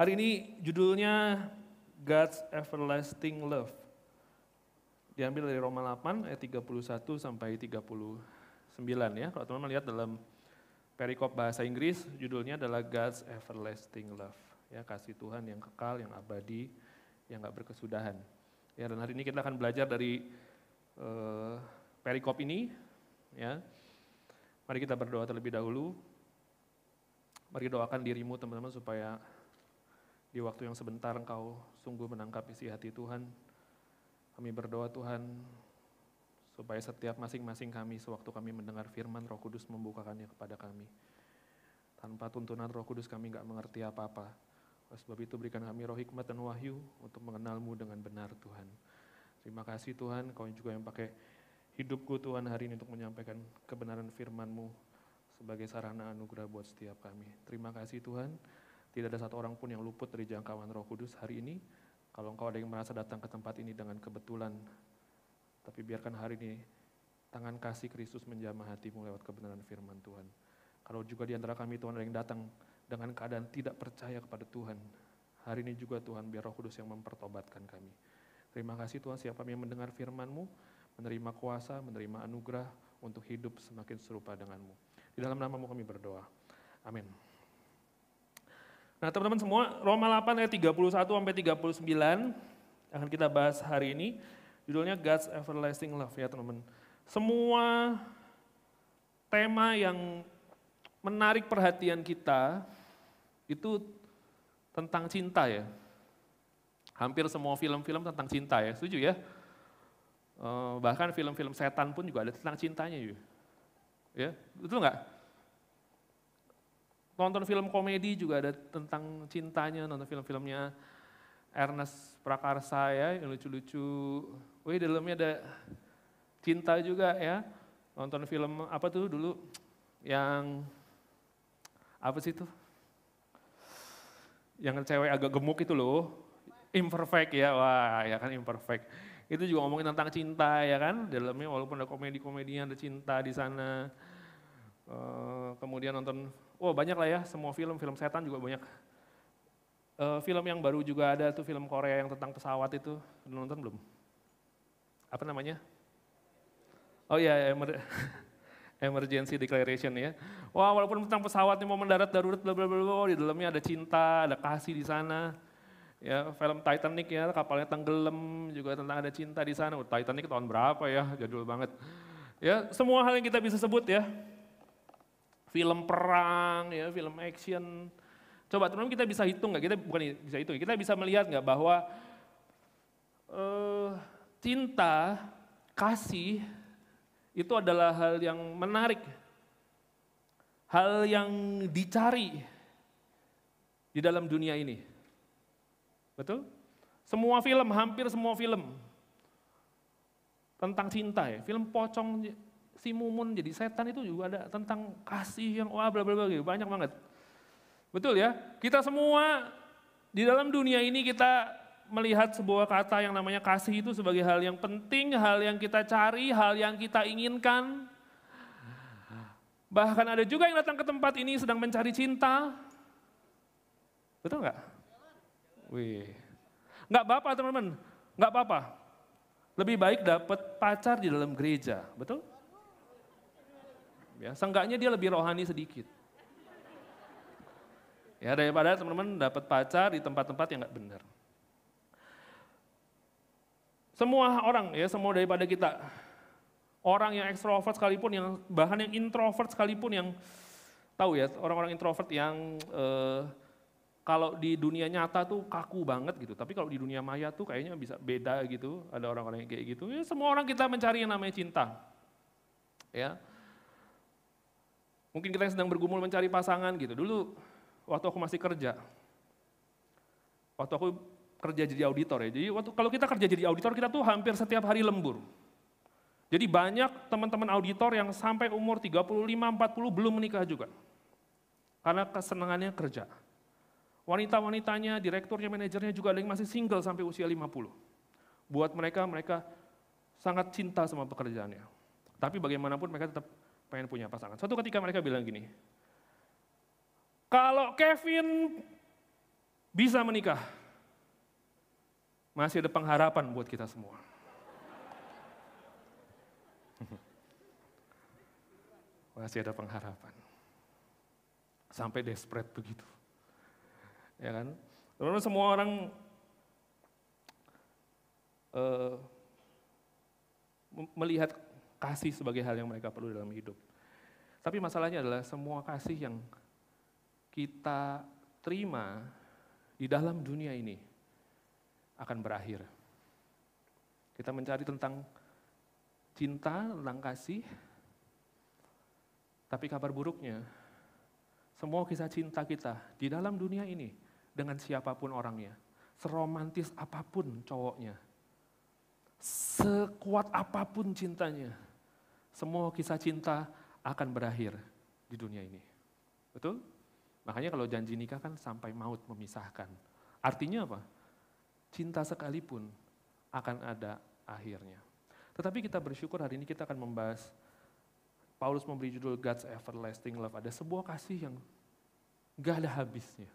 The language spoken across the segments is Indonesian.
Hari ini judulnya God's Everlasting Love. Diambil dari Roma 8 ayat 31 sampai 39 ya. Kalau teman-teman lihat dalam perikop bahasa Inggris, judulnya adalah God's Everlasting Love. Ya, kasih Tuhan yang kekal, yang abadi, yang gak berkesudahan. Ya, dan hari ini kita akan belajar dari uh, perikop ini. Ya, mari kita berdoa terlebih dahulu. Mari doakan dirimu teman-teman supaya di waktu yang sebentar engkau sungguh menangkap isi hati Tuhan. Kami berdoa Tuhan supaya setiap masing-masing kami sewaktu kami mendengar firman Roh Kudus membukakannya kepada kami. Tanpa tuntunan Roh Kudus kami nggak mengerti apa-apa. Sebab itu berikan kami roh hikmat dan wahyu untuk mengenalmu dengan benar Tuhan. Terima kasih Tuhan, kau juga yang pakai hidupku Tuhan hari ini untuk menyampaikan kebenaran firman-Mu sebagai sarana anugerah buat setiap kami. Terima kasih Tuhan, tidak ada satu orang pun yang luput dari jangkauan roh kudus hari ini. Kalau engkau ada yang merasa datang ke tempat ini dengan kebetulan, tapi biarkan hari ini tangan kasih Kristus menjamah hatimu lewat kebenaran firman Tuhan. Kalau juga di antara kami Tuhan ada yang datang dengan keadaan tidak percaya kepada Tuhan, hari ini juga Tuhan biar roh kudus yang mempertobatkan kami. Terima kasih Tuhan siapa yang mendengar firman-Mu, menerima kuasa, menerima anugerah untuk hidup semakin serupa denganmu. Di dalam namamu kami berdoa. Amin. Nah teman-teman semua, Roma 8 ayat 31 sampai 39 akan kita bahas hari ini. Judulnya God's Everlasting Love ya teman-teman. Semua tema yang menarik perhatian kita itu tentang cinta ya. Hampir semua film-film tentang cinta ya, setuju ya? Eh, bahkan film-film setan pun juga ada tentang cintanya juga. Ya, betul nggak? Nonton film komedi juga ada tentang cintanya, nonton film-filmnya Ernest Prakarsa ya, yang lucu-lucu. Wih, dalamnya ada cinta juga ya. Nonton film apa tuh dulu yang apa sih itu? Yang cewek agak gemuk itu loh, imperfect ya, wah ya kan imperfect. Itu juga ngomongin tentang cinta ya kan, dalamnya walaupun ada komedi-komedinya ada cinta di sana. Uh, kemudian nonton, oh banyak lah ya semua film, film setan juga banyak. Uh, film yang baru juga ada tuh film Korea yang tentang pesawat itu, udah nonton belum? Apa namanya? Oh iya, emer emergency declaration ya. Wah walaupun tentang pesawatnya mau mendarat darurat, bla bla bla, di dalamnya ada cinta, ada kasih di sana. Ya, film Titanic ya, kapalnya tenggelam juga tentang ada cinta di sana. Titanic tahun berapa ya, jadul banget. Ya, semua hal yang kita bisa sebut ya, film perang, ya, film action. Coba teman-teman kita bisa hitung nggak? Kita bukan bisa hitung, kita bisa melihat nggak bahwa uh, cinta, kasih itu adalah hal yang menarik, hal yang dicari di dalam dunia ini. Betul? Semua film, hampir semua film tentang cinta ya. Film pocong si Mumun jadi setan itu juga ada tentang kasih yang wah bla bla bla gitu, banyak banget. Betul ya? Kita semua di dalam dunia ini kita melihat sebuah kata yang namanya kasih itu sebagai hal yang penting, hal yang kita cari, hal yang kita inginkan. Bahkan ada juga yang datang ke tempat ini sedang mencari cinta. Betul nggak? Wih. Nggak apa-apa teman-teman, nggak apa-apa. Lebih baik dapat pacar di dalam gereja, betul? Ya, seenggaknya dia lebih rohani sedikit. Ya daripada teman-teman dapat pacar di tempat-tempat yang nggak benar. Semua orang ya, semua daripada kita orang yang ekstrovert sekalipun, yang bahkan yang introvert sekalipun yang tahu ya orang-orang introvert yang eh, kalau di dunia nyata tuh kaku banget gitu, tapi kalau di dunia maya tuh kayaknya bisa beda gitu. Ada orang-orang yang kayak gitu. Ya, semua orang kita mencari yang namanya cinta. Ya, Mungkin kita yang sedang bergumul mencari pasangan gitu. Dulu waktu aku masih kerja, waktu aku kerja jadi auditor ya. Jadi waktu kalau kita kerja jadi auditor kita tuh hampir setiap hari lembur. Jadi banyak teman-teman auditor yang sampai umur 35 40 belum menikah juga. Karena kesenangannya kerja. Wanita-wanitanya, direkturnya, manajernya juga ada yang masih single sampai usia 50. Buat mereka, mereka sangat cinta sama pekerjaannya. Tapi bagaimanapun mereka tetap pengen punya pasangan. Suatu ketika mereka bilang gini, kalau Kevin bisa menikah, masih ada pengharapan buat kita semua. Masih ada pengharapan. Sampai desperate begitu. Ya kan? Lalu semua orang uh, melihat kasih sebagai hal yang mereka perlu dalam hidup. Tapi masalahnya adalah semua kasih yang kita terima di dalam dunia ini akan berakhir. Kita mencari tentang cinta, tentang kasih, tapi kabar buruknya, semua kisah cinta kita di dalam dunia ini dengan siapa pun orangnya, seromantis apa pun cowoknya, sekuat apa pun cintanya, semua kisah cinta akan berakhir di dunia ini. Betul? Makanya kalau janji nikah kan sampai maut memisahkan. Artinya apa? cinta sekalipun akan ada akhirnya. Tetapi kita bersyukur hari ini kita akan membahas, Paulus memberi judul God's Everlasting Love. Ada sebuah kasih yang gak ada habisnya.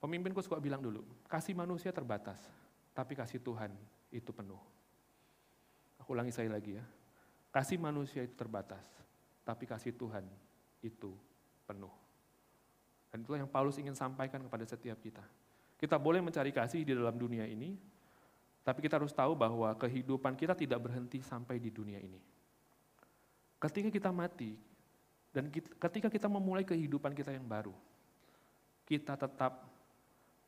Pemimpinku suka bilang dulu, kasih manusia terbatas, tapi kasih Tuhan itu penuh. Aku ulangi saya lagi ya. Kasih manusia itu terbatas, tapi kasih Tuhan itu penuh. Dan itulah yang Paulus ingin sampaikan kepada setiap kita. Kita boleh mencari kasih di dalam dunia ini, tapi kita harus tahu bahwa kehidupan kita tidak berhenti sampai di dunia ini. Ketika kita mati, dan ketika kita memulai kehidupan kita yang baru, kita tetap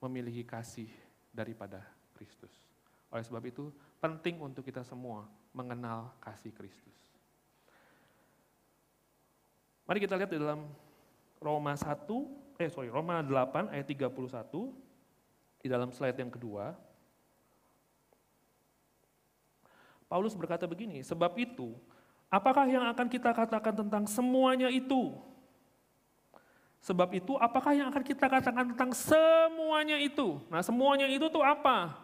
memiliki kasih daripada Kristus. Oleh sebab itu, penting untuk kita semua mengenal kasih Kristus. Mari kita lihat di dalam Roma 1, eh sorry, Roma 8 ayat 31, di dalam slide yang kedua, Paulus berkata begini, sebab itu, apakah yang akan kita katakan tentang semuanya itu? Sebab itu, apakah yang akan kita katakan tentang semuanya itu? Nah, semuanya itu tuh apa?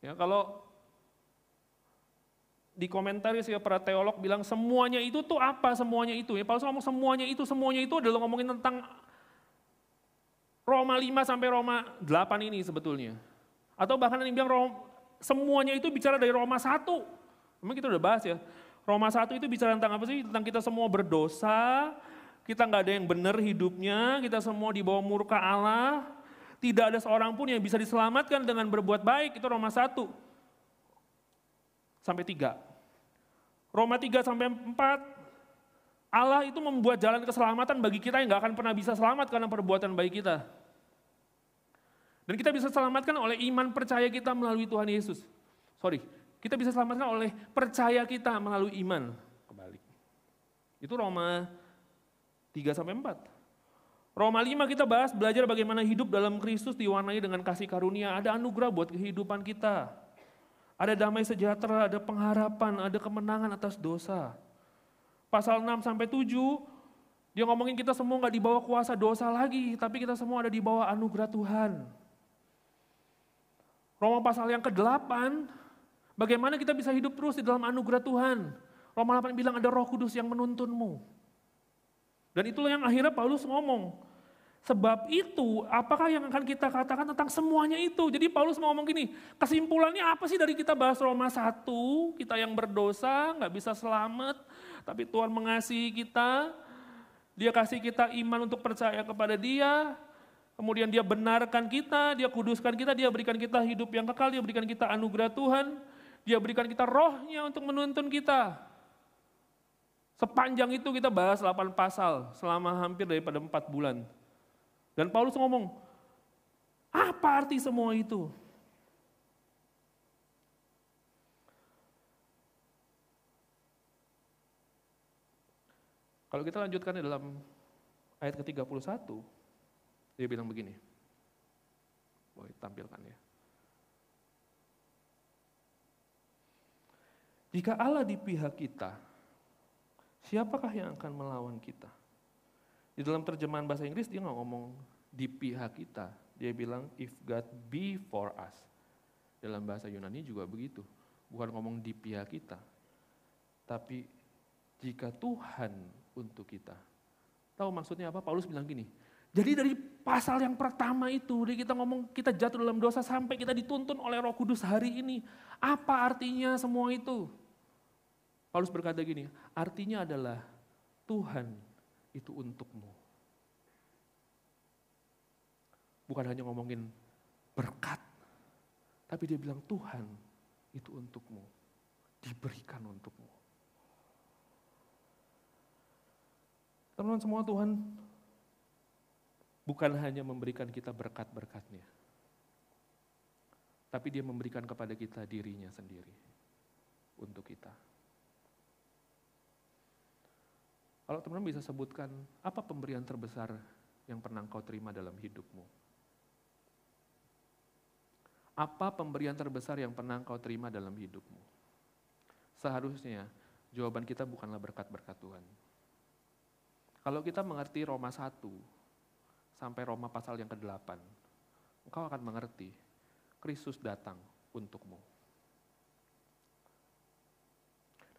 Ya, kalau di komentar ya para teolog bilang semuanya itu tuh apa semuanya itu ya Paulus ngomong semuanya itu semuanya itu adalah ngomongin tentang Roma 5 sampai Roma 8 ini sebetulnya. Atau bahkan yang bilang Roma, semuanya itu bicara dari Roma 1. Memang kita udah bahas ya. Roma 1 itu bicara tentang apa sih? Tentang kita semua berdosa, kita nggak ada yang benar hidupnya, kita semua di bawah murka Allah. Tidak ada seorang pun yang bisa diselamatkan dengan berbuat baik, itu Roma 1. Sampai 3. Roma 3 sampai 4, Allah itu membuat jalan keselamatan bagi kita yang nggak akan pernah bisa selamat karena perbuatan baik kita. Dan kita bisa selamatkan oleh iman percaya kita melalui Tuhan Yesus. Sorry, kita bisa selamatkan oleh percaya kita melalui iman. Kebalik. Itu Roma 3 sampai 4. Roma 5 kita bahas belajar bagaimana hidup dalam Kristus diwarnai dengan kasih karunia. Ada anugerah buat kehidupan kita. Ada damai sejahtera, ada pengharapan, ada kemenangan atas dosa. Pasal 6 sampai 7, dia ngomongin kita semua nggak di bawah kuasa dosa lagi, tapi kita semua ada di bawah anugerah Tuhan. Roma pasal yang ke-8, bagaimana kita bisa hidup terus di dalam anugerah Tuhan. Roma 8 bilang ada roh kudus yang menuntunmu. Dan itulah yang akhirnya Paulus ngomong. Sebab itu, apakah yang akan kita katakan tentang semuanya itu? Jadi Paulus mau ngomong gini, kesimpulannya apa sih dari kita bahas Roma 1? Kita yang berdosa, nggak bisa selamat, tapi Tuhan mengasihi kita, dia kasih kita iman untuk percaya kepada dia, Kemudian dia benarkan kita, dia kuduskan kita, dia berikan kita hidup yang kekal, dia berikan kita anugerah Tuhan, dia berikan kita rohnya untuk menuntun kita. Sepanjang itu kita bahas 8 pasal selama hampir daripada 4 bulan. Dan Paulus ngomong, apa arti semua itu? Kalau kita lanjutkan di dalam ayat ke-31, dia bilang begini, boleh tampilkan ya. Jika Allah di pihak kita, siapakah yang akan melawan kita? Di dalam terjemahan bahasa Inggris dia nggak ngomong di pihak kita, dia bilang if God be for us. Dalam bahasa Yunani juga begitu, bukan ngomong di pihak kita, tapi jika Tuhan untuk kita. Tahu maksudnya apa? Paulus bilang gini, Jadi dari pasal yang pertama itu, dari kita ngomong kita jatuh dalam dosa sampai kita dituntun oleh roh kudus hari ini. Apa artinya semua itu? Paulus berkata gini, artinya adalah Tuhan itu untukmu. Bukan hanya ngomongin berkat, tapi dia bilang Tuhan itu untukmu, diberikan untukmu. Teman-teman semua Tuhan bukan hanya memberikan kita berkat-berkatnya, tapi dia memberikan kepada kita dirinya sendiri untuk kita. Kalau teman-teman bisa sebutkan, apa pemberian terbesar yang pernah kau terima dalam hidupmu? Apa pemberian terbesar yang pernah kau terima dalam hidupmu? Seharusnya jawaban kita bukanlah berkat-berkat Tuhan. Kalau kita mengerti Roma 1, sampai Roma pasal yang ke-8, engkau akan mengerti Kristus datang untukmu.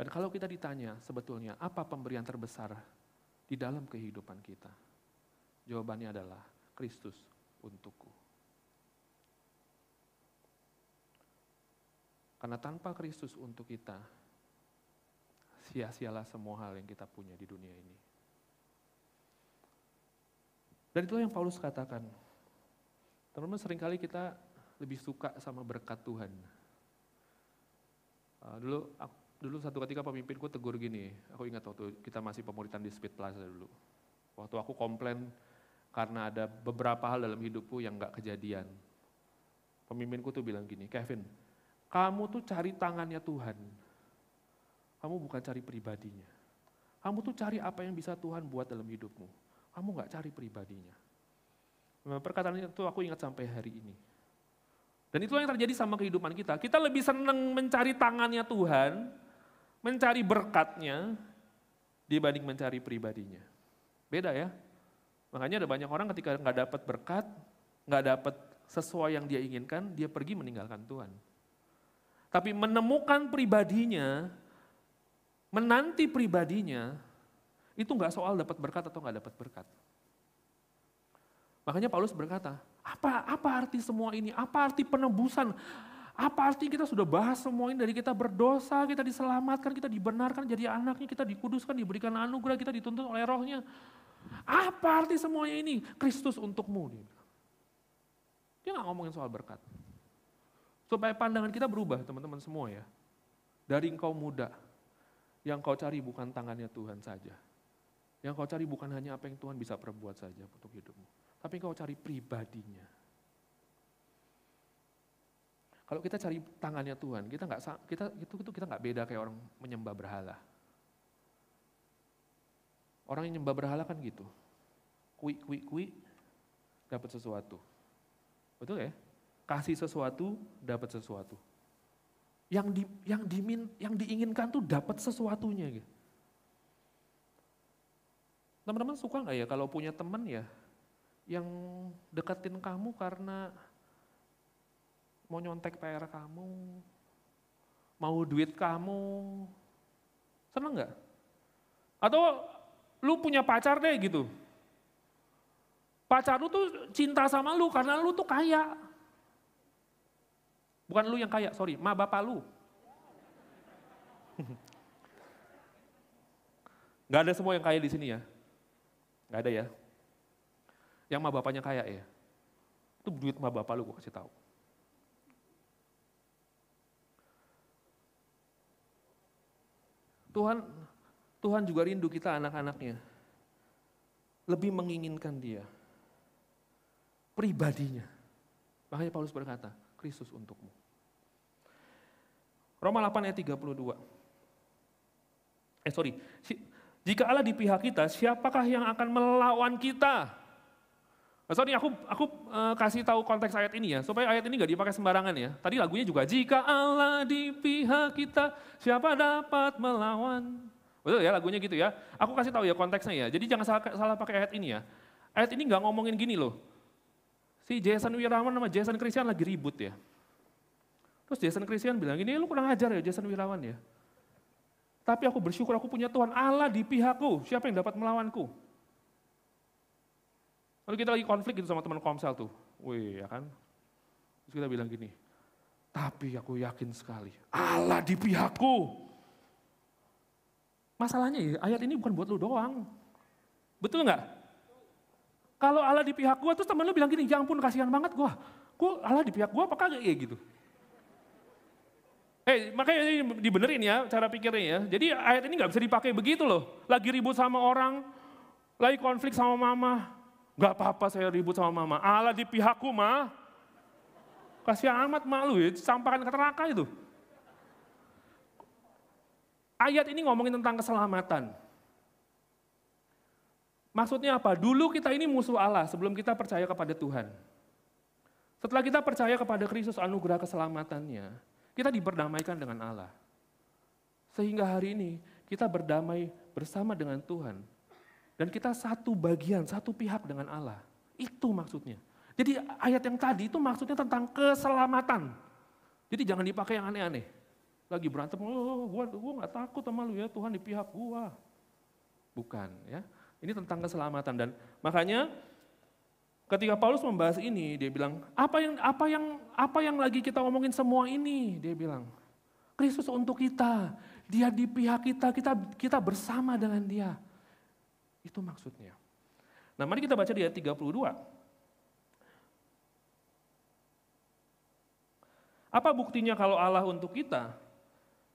Dan kalau kita ditanya sebetulnya apa pemberian terbesar di dalam kehidupan kita? Jawabannya adalah Kristus untukku. Karena tanpa Kristus untuk kita, sia-sialah semua hal yang kita punya di dunia ini. Dan itulah yang Paulus katakan. Teman-teman sering kali kita lebih suka sama berkat Tuhan. Uh, dulu dulu satu ketika pemimpinku tegur gini, aku ingat waktu kita masih pemuritan di Speed Plaza dulu. Waktu aku komplain karena ada beberapa hal dalam hidupku yang gak kejadian. Pemimpinku tuh bilang gini, Kevin, kamu tuh cari tangannya Tuhan. Kamu bukan cari pribadinya. Kamu tuh cari apa yang bisa Tuhan buat dalam hidupmu. Kamu nggak cari pribadinya. Perkataan itu aku ingat sampai hari ini. Dan itulah yang terjadi sama kehidupan kita. Kita lebih senang mencari tangannya Tuhan, mencari berkatnya, dibanding mencari pribadinya. Beda ya. Makanya ada banyak orang ketika nggak dapat berkat, nggak dapat sesuai yang dia inginkan, dia pergi meninggalkan Tuhan. Tapi menemukan pribadinya, menanti pribadinya, itu nggak soal dapat berkat atau nggak dapat berkat. Makanya Paulus berkata, apa apa arti semua ini? Apa arti penebusan? Apa arti kita sudah bahas semua ini dari kita berdosa, kita diselamatkan, kita dibenarkan jadi anaknya, kita dikuduskan, diberikan anugerah, kita dituntun oleh rohnya. Apa arti semuanya ini? Kristus untukmu. Dia nggak ngomongin soal berkat. Supaya pandangan kita berubah teman-teman semua ya. Dari engkau muda, yang kau cari bukan tangannya Tuhan saja. Yang kau cari bukan hanya apa yang Tuhan bisa perbuat saja untuk hidupmu. Tapi kau cari pribadinya. Kalau kita cari tangannya Tuhan, kita nggak kita itu itu kita nggak beda kayak orang menyembah berhala. Orang yang nyembah berhala kan gitu. Kui kui kui dapat sesuatu. Betul ya? Kasih sesuatu dapat sesuatu. Yang di yang dimin yang diinginkan tuh dapat sesuatunya gitu. Teman-teman suka nggak ya kalau punya teman ya yang deketin kamu karena mau nyontek PR kamu, mau duit kamu, seneng nggak? Atau lu punya pacar deh gitu, pacar lu tuh cinta sama lu karena lu tuh kaya. Bukan lu yang kaya, sorry, ma bapak lu. Gak ada semua yang kaya di sini ya. Gak ada ya. Yang mah bapaknya kaya ya. Itu duit mah bapak lu gue kasih tahu. Tuhan Tuhan juga rindu kita anak-anaknya. Lebih menginginkan dia. Pribadinya. Makanya Paulus berkata, Kristus untukmu. Roma 8 ayat 32. Eh sorry, jika Allah di pihak kita, siapakah yang akan melawan kita? Nah, sorry, aku aku uh, kasih tahu konteks ayat ini ya, supaya ayat ini nggak dipakai sembarangan ya. Tadi lagunya juga, jika Allah di pihak kita, siapa dapat melawan? Betul ya lagunya gitu ya. Aku kasih tahu ya konteksnya ya. Jadi jangan salah, salah pakai ayat ini ya. Ayat ini nggak ngomongin gini loh. Si Jason Wirawan sama Jason Christian lagi ribut ya. Terus Jason Christian bilang gini, lu kurang ajar ya Jason Wirawan ya. Tapi aku bersyukur aku punya Tuhan Allah di pihakku. Siapa yang dapat melawanku? Lalu kita lagi konflik gitu sama teman komsel tuh. Wih, ya kan? Terus kita bilang gini, tapi aku yakin sekali, Allah di pihakku. Masalahnya ya, ayat ini bukan buat lu doang. Betul nggak? Kalau Allah di pihak gua, terus temen lu bilang gini, ya ampun kasihan banget gua. Gua Allah di pihak gua apa kagak ya gitu. Eh, makanya ini dibenerin ya cara pikirnya ya. Jadi ayat ini nggak bisa dipakai begitu loh. Lagi ribut sama orang, lagi konflik sama mama. Gak apa-apa saya ribut sama mama. Allah di pihakku mah. Kasih amat malu ya, sampaikan ke neraka itu. Ayat ini ngomongin tentang keselamatan. Maksudnya apa? Dulu kita ini musuh Allah sebelum kita percaya kepada Tuhan. Setelah kita percaya kepada Kristus anugerah keselamatannya, kita diberdamaikan dengan Allah. Sehingga hari ini kita berdamai bersama dengan Tuhan. Dan kita satu bagian, satu pihak dengan Allah. Itu maksudnya. Jadi ayat yang tadi itu maksudnya tentang keselamatan. Jadi jangan dipakai yang aneh-aneh. Lagi berantem, oh, gua, gua gak takut sama lu ya, Tuhan di pihak gua. Bukan ya. Ini tentang keselamatan dan makanya ketika Paulus membahas ini dia bilang, apa yang apa yang apa yang lagi kita ngomongin semua ini? Dia bilang, Kristus untuk kita, dia di pihak kita, kita kita bersama dengan dia. Itu maksudnya. Nah, mari kita baca di ayat 32. Apa buktinya kalau Allah untuk kita?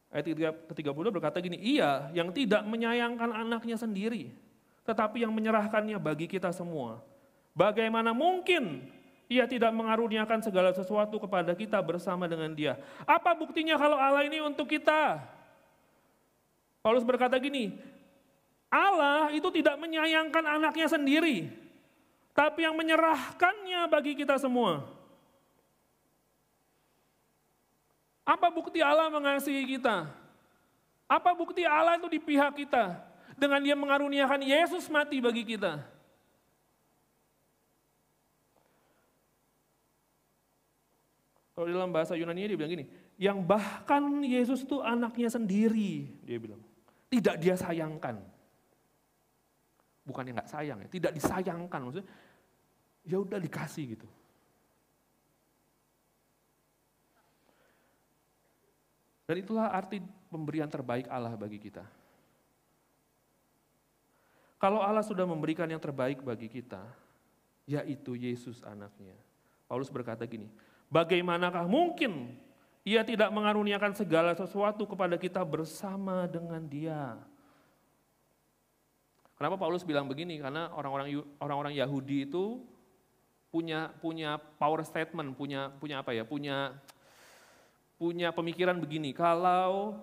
Ayat ke-32 berkata gini, ia yang tidak menyayangkan anaknya sendiri, tetapi yang menyerahkannya bagi kita semua. Bagaimana mungkin ia tidak mengaruniakan segala sesuatu kepada kita bersama dengan dia. Apa buktinya kalau Allah ini untuk kita? Paulus berkata gini, Allah itu tidak menyayangkan anaknya sendiri, tapi yang menyerahkannya bagi kita semua. Apa bukti Allah mengasihi kita? Apa bukti Allah itu di pihak kita? Dengan dia mengaruniakan Yesus mati bagi kita. Kalau dalam bahasa Yunani dia bilang gini, yang bahkan Yesus itu anaknya sendiri, dia bilang. Tidak dia sayangkan. Bukan yang nggak sayang ya, tidak disayangkan. Maksudnya, ya udah dikasih gitu. Dan itulah arti pemberian terbaik Allah bagi kita. Kalau Allah sudah memberikan yang terbaik bagi kita, yaitu Yesus anaknya. Paulus berkata gini, bagaimanakah mungkin ia tidak mengaruniakan segala sesuatu kepada kita bersama dengan dia. Kenapa Paulus bilang begini? Karena orang-orang orang-orang Yahudi itu punya punya power statement, punya punya apa ya? Punya punya pemikiran begini, kalau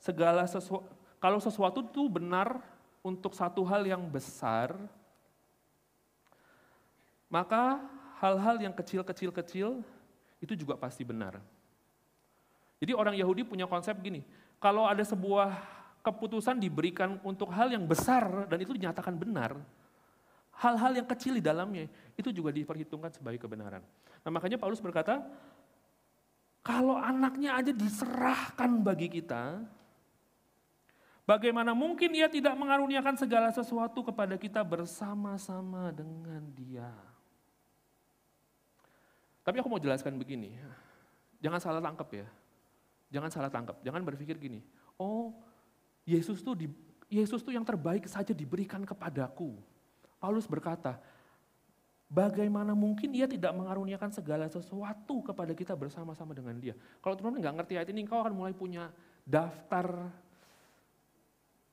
segala sesuatu kalau sesuatu itu benar untuk satu hal yang besar, maka hal-hal yang kecil-kecil-kecil itu juga pasti benar. Jadi orang Yahudi punya konsep gini, kalau ada sebuah keputusan diberikan untuk hal yang besar dan itu dinyatakan benar, hal-hal yang kecil di dalamnya itu juga diperhitungkan sebagai kebenaran. Nah makanya Paulus berkata, kalau anaknya aja diserahkan bagi kita, bagaimana mungkin ia tidak mengaruniakan segala sesuatu kepada kita bersama-sama dengan dia. Tapi aku mau jelaskan begini, jangan salah tangkap ya. Jangan salah tangkap, jangan berpikir gini, oh Yesus tuh di, Yesus tuh yang terbaik saja diberikan kepadaku. Paulus berkata, Bagaimana mungkin dia tidak mengaruniakan segala sesuatu kepada kita bersama-sama dengan dia. Kalau teman-teman nggak ngerti ayat ini, kau akan mulai punya daftar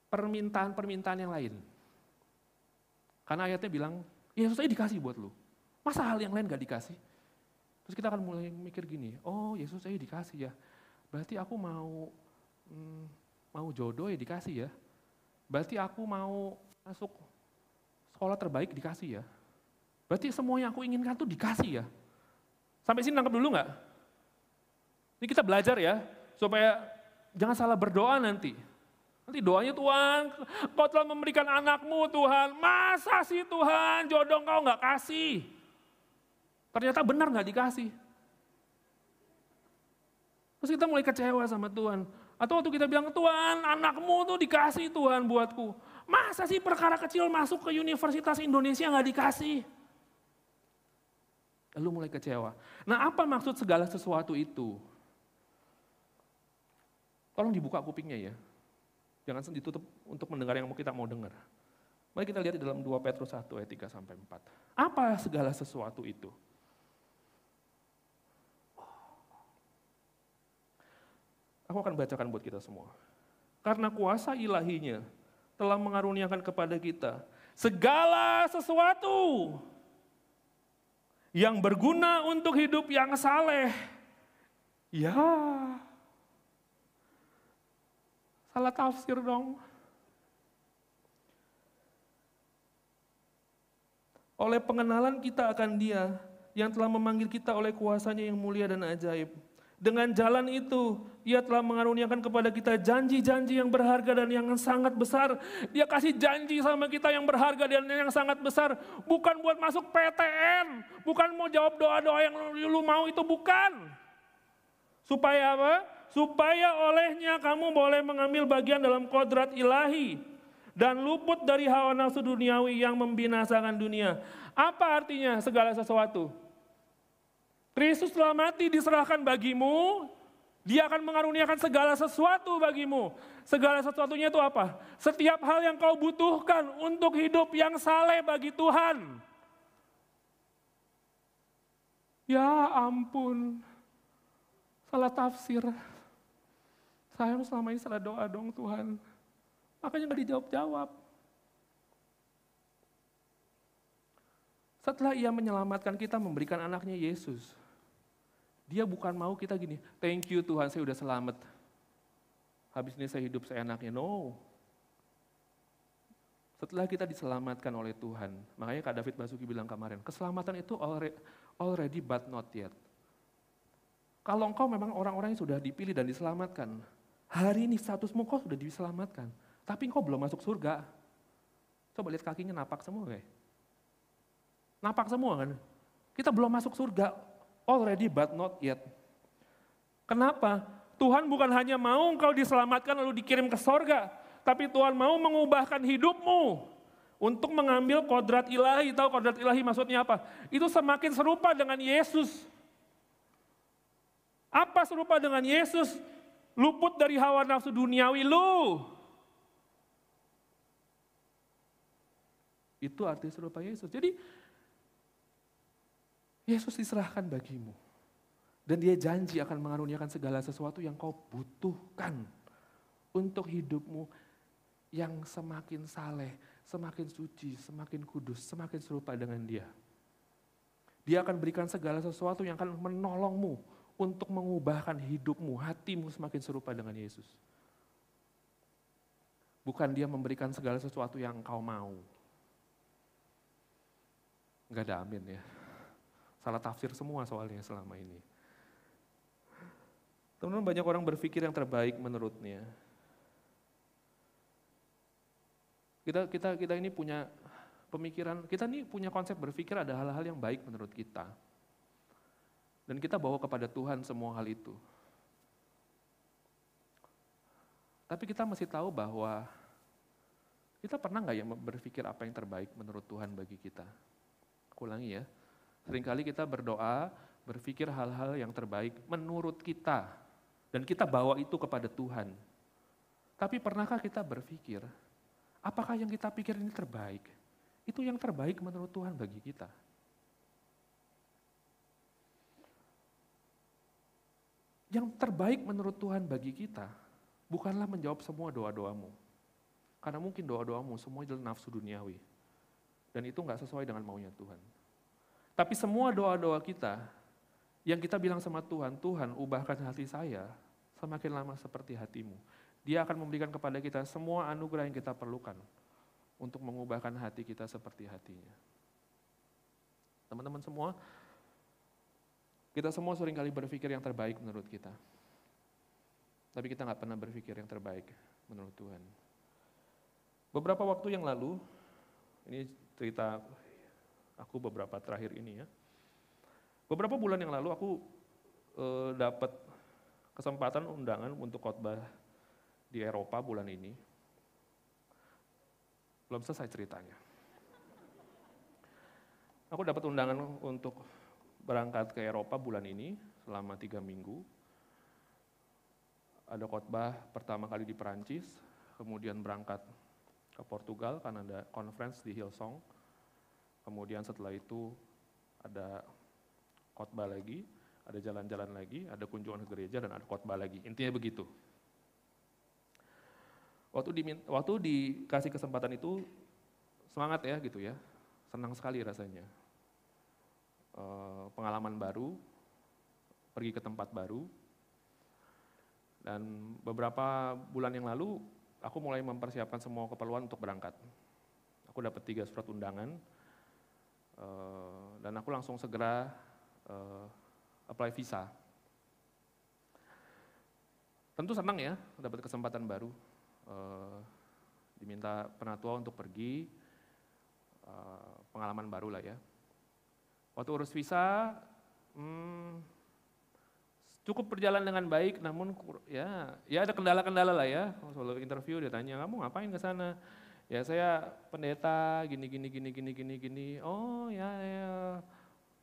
permintaan-permintaan yang lain. Karena ayatnya bilang, Yesus aja dikasih buat lu. Masa hal yang lain gak dikasih? Terus kita akan mulai mikir gini, oh Yesus aja dikasih ya. Berarti aku mau hmm, mau jodoh ya dikasih ya. Berarti aku mau masuk sekolah terbaik dikasih ya Berarti semua yang aku inginkan tuh dikasih ya. Sampai sini nangkep dulu nggak? Ini kita belajar ya, supaya jangan salah berdoa nanti. Nanti doanya Tuhan, kau telah memberikan anakmu Tuhan, masa sih Tuhan jodoh kau nggak kasih? Ternyata benar nggak dikasih. Terus kita mulai kecewa sama Tuhan. Atau waktu kita bilang, Tuhan anakmu tuh dikasih Tuhan buatku. Masa sih perkara kecil masuk ke Universitas Indonesia nggak dikasih? Lu mulai kecewa. Nah apa maksud segala sesuatu itu? Tolong dibuka kupingnya ya. Jangan ditutup untuk mendengar yang kita mau dengar. Mari kita lihat di dalam 2 Petrus 1 ayat 3 sampai 4. Apa segala sesuatu itu? Aku akan bacakan buat kita semua. Karena kuasa ilahinya telah mengaruniakan kepada kita segala sesuatu yang berguna untuk hidup yang saleh. Ya, salah tafsir dong. Oleh pengenalan kita akan dia yang telah memanggil kita oleh kuasanya yang mulia dan ajaib. Dengan jalan itu, ia telah mengaruniakan kepada kita janji-janji yang berharga dan yang sangat besar. Dia kasih janji sama kita yang berharga dan yang sangat besar. Bukan buat masuk PTN, bukan mau jawab doa-doa yang lu mau itu bukan. Supaya apa? Supaya olehnya kamu boleh mengambil bagian dalam kodrat ilahi dan luput dari hawa nafsu duniawi yang membinasakan dunia. Apa artinya segala sesuatu? Kristus telah mati diserahkan bagimu, dia akan mengaruniakan segala sesuatu bagimu. Segala sesuatunya itu apa? Setiap hal yang kau butuhkan untuk hidup yang saleh bagi Tuhan. Ya ampun, salah tafsir. Saya selama ini salah doa dong Tuhan. Makanya gak dijawab-jawab. Setelah ia menyelamatkan kita memberikan anaknya Yesus. Dia bukan mau kita gini, thank you Tuhan saya udah selamat. Habis ini saya hidup seenaknya. No. Setelah kita diselamatkan oleh Tuhan, makanya Kak David Basuki bilang kemarin, keselamatan itu already, but not yet. Kalau engkau memang orang-orang yang sudah dipilih dan diselamatkan, hari ini statusmu kau sudah diselamatkan, tapi engkau belum masuk surga. Coba lihat kakinya napak semua kayak. Napak semua kan. Kita belum masuk surga, Already but not yet. Kenapa? Tuhan bukan hanya mau engkau diselamatkan lalu dikirim ke sorga. Tapi Tuhan mau mengubahkan hidupmu. Untuk mengambil kodrat ilahi. Tahu kodrat ilahi maksudnya apa? Itu semakin serupa dengan Yesus. Apa serupa dengan Yesus? Luput dari hawa nafsu duniawi lu. Itu arti serupa Yesus. Jadi Yesus diserahkan bagimu. Dan dia janji akan mengaruniakan segala sesuatu yang kau butuhkan untuk hidupmu yang semakin saleh, semakin suci, semakin kudus, semakin serupa dengan dia. Dia akan berikan segala sesuatu yang akan menolongmu untuk mengubahkan hidupmu, hatimu semakin serupa dengan Yesus. Bukan dia memberikan segala sesuatu yang kau mau. Enggak ada amin ya. Salah tafsir semua soalnya selama ini. Teman-teman banyak orang berpikir yang terbaik menurutnya. Kita kita kita ini punya pemikiran, kita ini punya konsep berpikir ada hal-hal yang baik menurut kita. Dan kita bawa kepada Tuhan semua hal itu. Tapi kita masih tahu bahwa kita pernah nggak ya berpikir apa yang terbaik menurut Tuhan bagi kita? Aku ulangi ya, Seringkali kita berdoa, berpikir hal-hal yang terbaik menurut kita. Dan kita bawa itu kepada Tuhan. Tapi pernahkah kita berpikir, apakah yang kita pikir ini terbaik? Itu yang terbaik menurut Tuhan bagi kita. Yang terbaik menurut Tuhan bagi kita bukanlah menjawab semua doa-doamu. Karena mungkin doa-doamu semua adalah nafsu duniawi. Dan itu nggak sesuai dengan maunya Tuhan. Tapi semua doa-doa kita yang kita bilang sama Tuhan, Tuhan ubahkan hati saya semakin lama seperti hatimu. Dia akan memberikan kepada kita semua anugerah yang kita perlukan untuk mengubahkan hati kita seperti hatinya. Teman-teman semua, kita semua sering kali berpikir yang terbaik menurut kita. Tapi kita nggak pernah berpikir yang terbaik menurut Tuhan. Beberapa waktu yang lalu, ini cerita aku beberapa terakhir ini ya. Beberapa bulan yang lalu aku e, dapat kesempatan undangan untuk khotbah di Eropa bulan ini. Belum selesai ceritanya. Aku dapat undangan untuk berangkat ke Eropa bulan ini selama tiga minggu. Ada khotbah pertama kali di Perancis, kemudian berangkat ke Portugal karena ada conference di Hillsong. Kemudian setelah itu ada khotbah lagi, ada jalan-jalan lagi, ada kunjungan ke gereja dan ada khotbah lagi. Intinya begitu. Waktu, di, waktu dikasih kesempatan itu semangat ya gitu ya, senang sekali rasanya. E, pengalaman baru, pergi ke tempat baru, dan beberapa bulan yang lalu aku mulai mempersiapkan semua keperluan untuk berangkat. Aku dapat tiga surat undangan, e, dan aku langsung segera e, apply visa. Tentu senang ya dapat kesempatan baru uh, diminta penatua untuk pergi, uh, pengalaman baru lah ya. Waktu urus visa, hmm, cukup berjalan dengan baik, namun ya ya ada kendala-kendala lah ya. Kalau interview dia tanya kamu ngapain ke sana? Ya saya pendeta gini gini gini gini gini gini. Oh ya ya.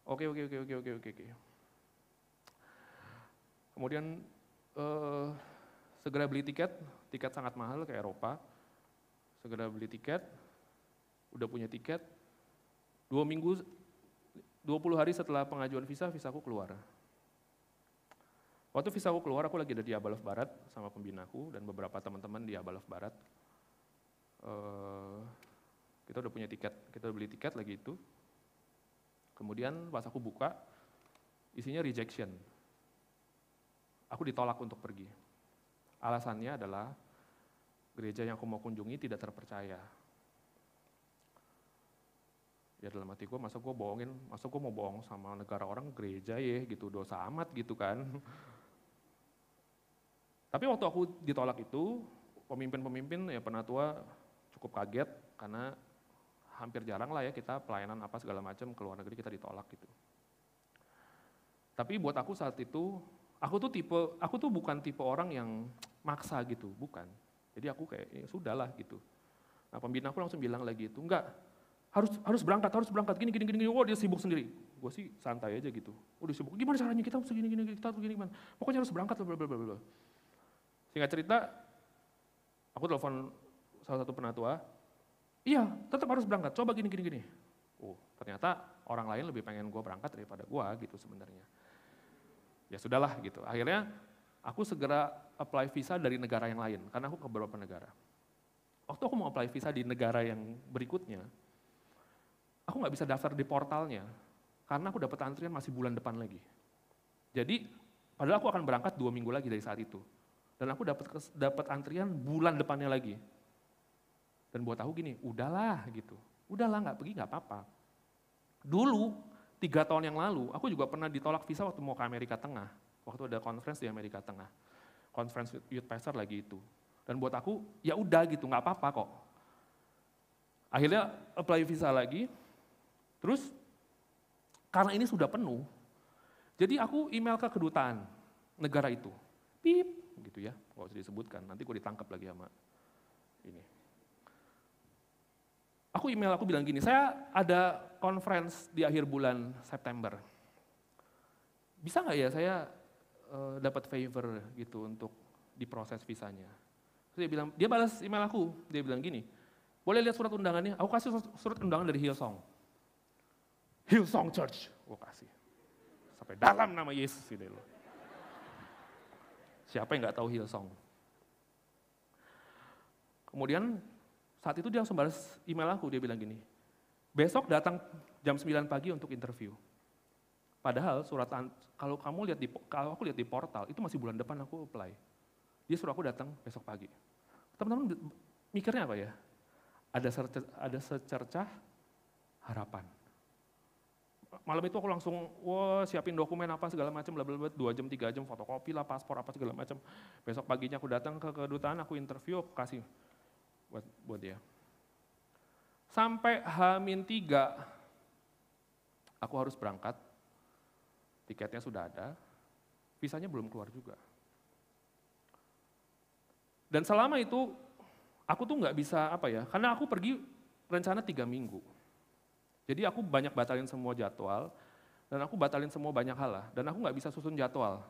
Oke oke oke oke oke oke. Kemudian uh, segera beli tiket, tiket sangat mahal ke Eropa, segera beli tiket, udah punya tiket, dua minggu, 20 hari setelah pengajuan visa, visaku keluar. Waktu visaku keluar, aku lagi ada di Abalov Barat sama pembinaku dan beberapa teman-teman di Abalov Barat. Uh, kita udah punya tiket, kita udah beli tiket lagi itu. Kemudian pas aku buka, isinya rejection. Aku ditolak untuk pergi. Alasannya adalah gereja yang aku mau kunjungi tidak terpercaya. Ya dalam hati gue, masa gue bohongin, masa gue mau bohong sama negara orang gereja ya gitu, dosa amat gitu kan. Tapi waktu aku ditolak itu, pemimpin-pemimpin ya penatua cukup kaget karena hampir jarang lah ya kita pelayanan apa segala macam ke luar negeri kita ditolak gitu. Tapi buat aku saat itu, aku tuh tipe, aku tuh bukan tipe orang yang maksa gitu, bukan. Jadi aku kayak ya sudahlah gitu. Nah pembina aku langsung bilang lagi itu, enggak, harus harus berangkat, harus berangkat, gini, gini, gini, oh dia sibuk sendiri. Gue sih santai aja gitu, oh dia sibuk, gimana caranya kita harus gini, gini, kita harus gini, gimana. Pokoknya harus berangkat, bla, bla, bla, bla. Singkat cerita, aku telepon salah satu penatua, iya tetap harus berangkat, coba gini, gini, gini. Oh ternyata orang lain lebih pengen gue berangkat daripada gue gitu sebenarnya. Ya sudahlah gitu, akhirnya aku segera apply visa dari negara yang lain, karena aku ke beberapa negara. Waktu aku mau apply visa di negara yang berikutnya, aku nggak bisa daftar di portalnya, karena aku dapat antrian masih bulan depan lagi. Jadi, padahal aku akan berangkat dua minggu lagi dari saat itu. Dan aku dapat dapat antrian bulan depannya lagi. Dan buat aku gini, udahlah gitu. Udahlah nggak pergi nggak apa-apa. Dulu, tiga tahun yang lalu, aku juga pernah ditolak visa waktu mau ke Amerika Tengah waktu ada conference di Amerika Tengah. Conference Youth Pastor lagi itu. Dan buat aku, ya udah gitu, nggak apa-apa kok. Akhirnya apply visa lagi, terus karena ini sudah penuh, jadi aku email ke kedutaan negara itu. Pip, gitu ya, nggak usah disebutkan, nanti gue ditangkap lagi sama ini. Aku email, aku bilang gini, saya ada conference di akhir bulan September. Bisa nggak ya saya uh, dapat favor gitu untuk diproses visanya. Terus dia bilang, dia balas email aku, dia bilang gini, boleh lihat surat undangannya? Aku kasih surat undangan dari Hillsong. Hillsong Church, gue kasih. Sampai dalam nama Yesus gitu loh. Siapa yang nggak tahu Hillsong? Kemudian saat itu dia langsung balas email aku, dia bilang gini, besok datang jam 9 pagi untuk interview. Padahal surat kalau kamu lihat di kalau aku lihat di portal itu masih bulan depan aku apply. Dia suruh aku datang besok pagi. Teman-teman mikirnya apa ya? Ada secercah, ada secercah harapan. Malam itu aku langsung wah siapin dokumen apa segala macam bla bla bla dua jam tiga jam fotokopi lah paspor apa segala macam. Besok paginya aku datang ke kedutaan aku interview aku kasih buat buat dia. Sampai Hamin tiga aku harus berangkat tiketnya sudah ada, visanya belum keluar juga. Dan selama itu aku tuh nggak bisa apa ya, karena aku pergi rencana tiga minggu. Jadi aku banyak batalin semua jadwal, Dan aku batalin semua banyak hal lah. Dan aku nggak bisa susun jadwal.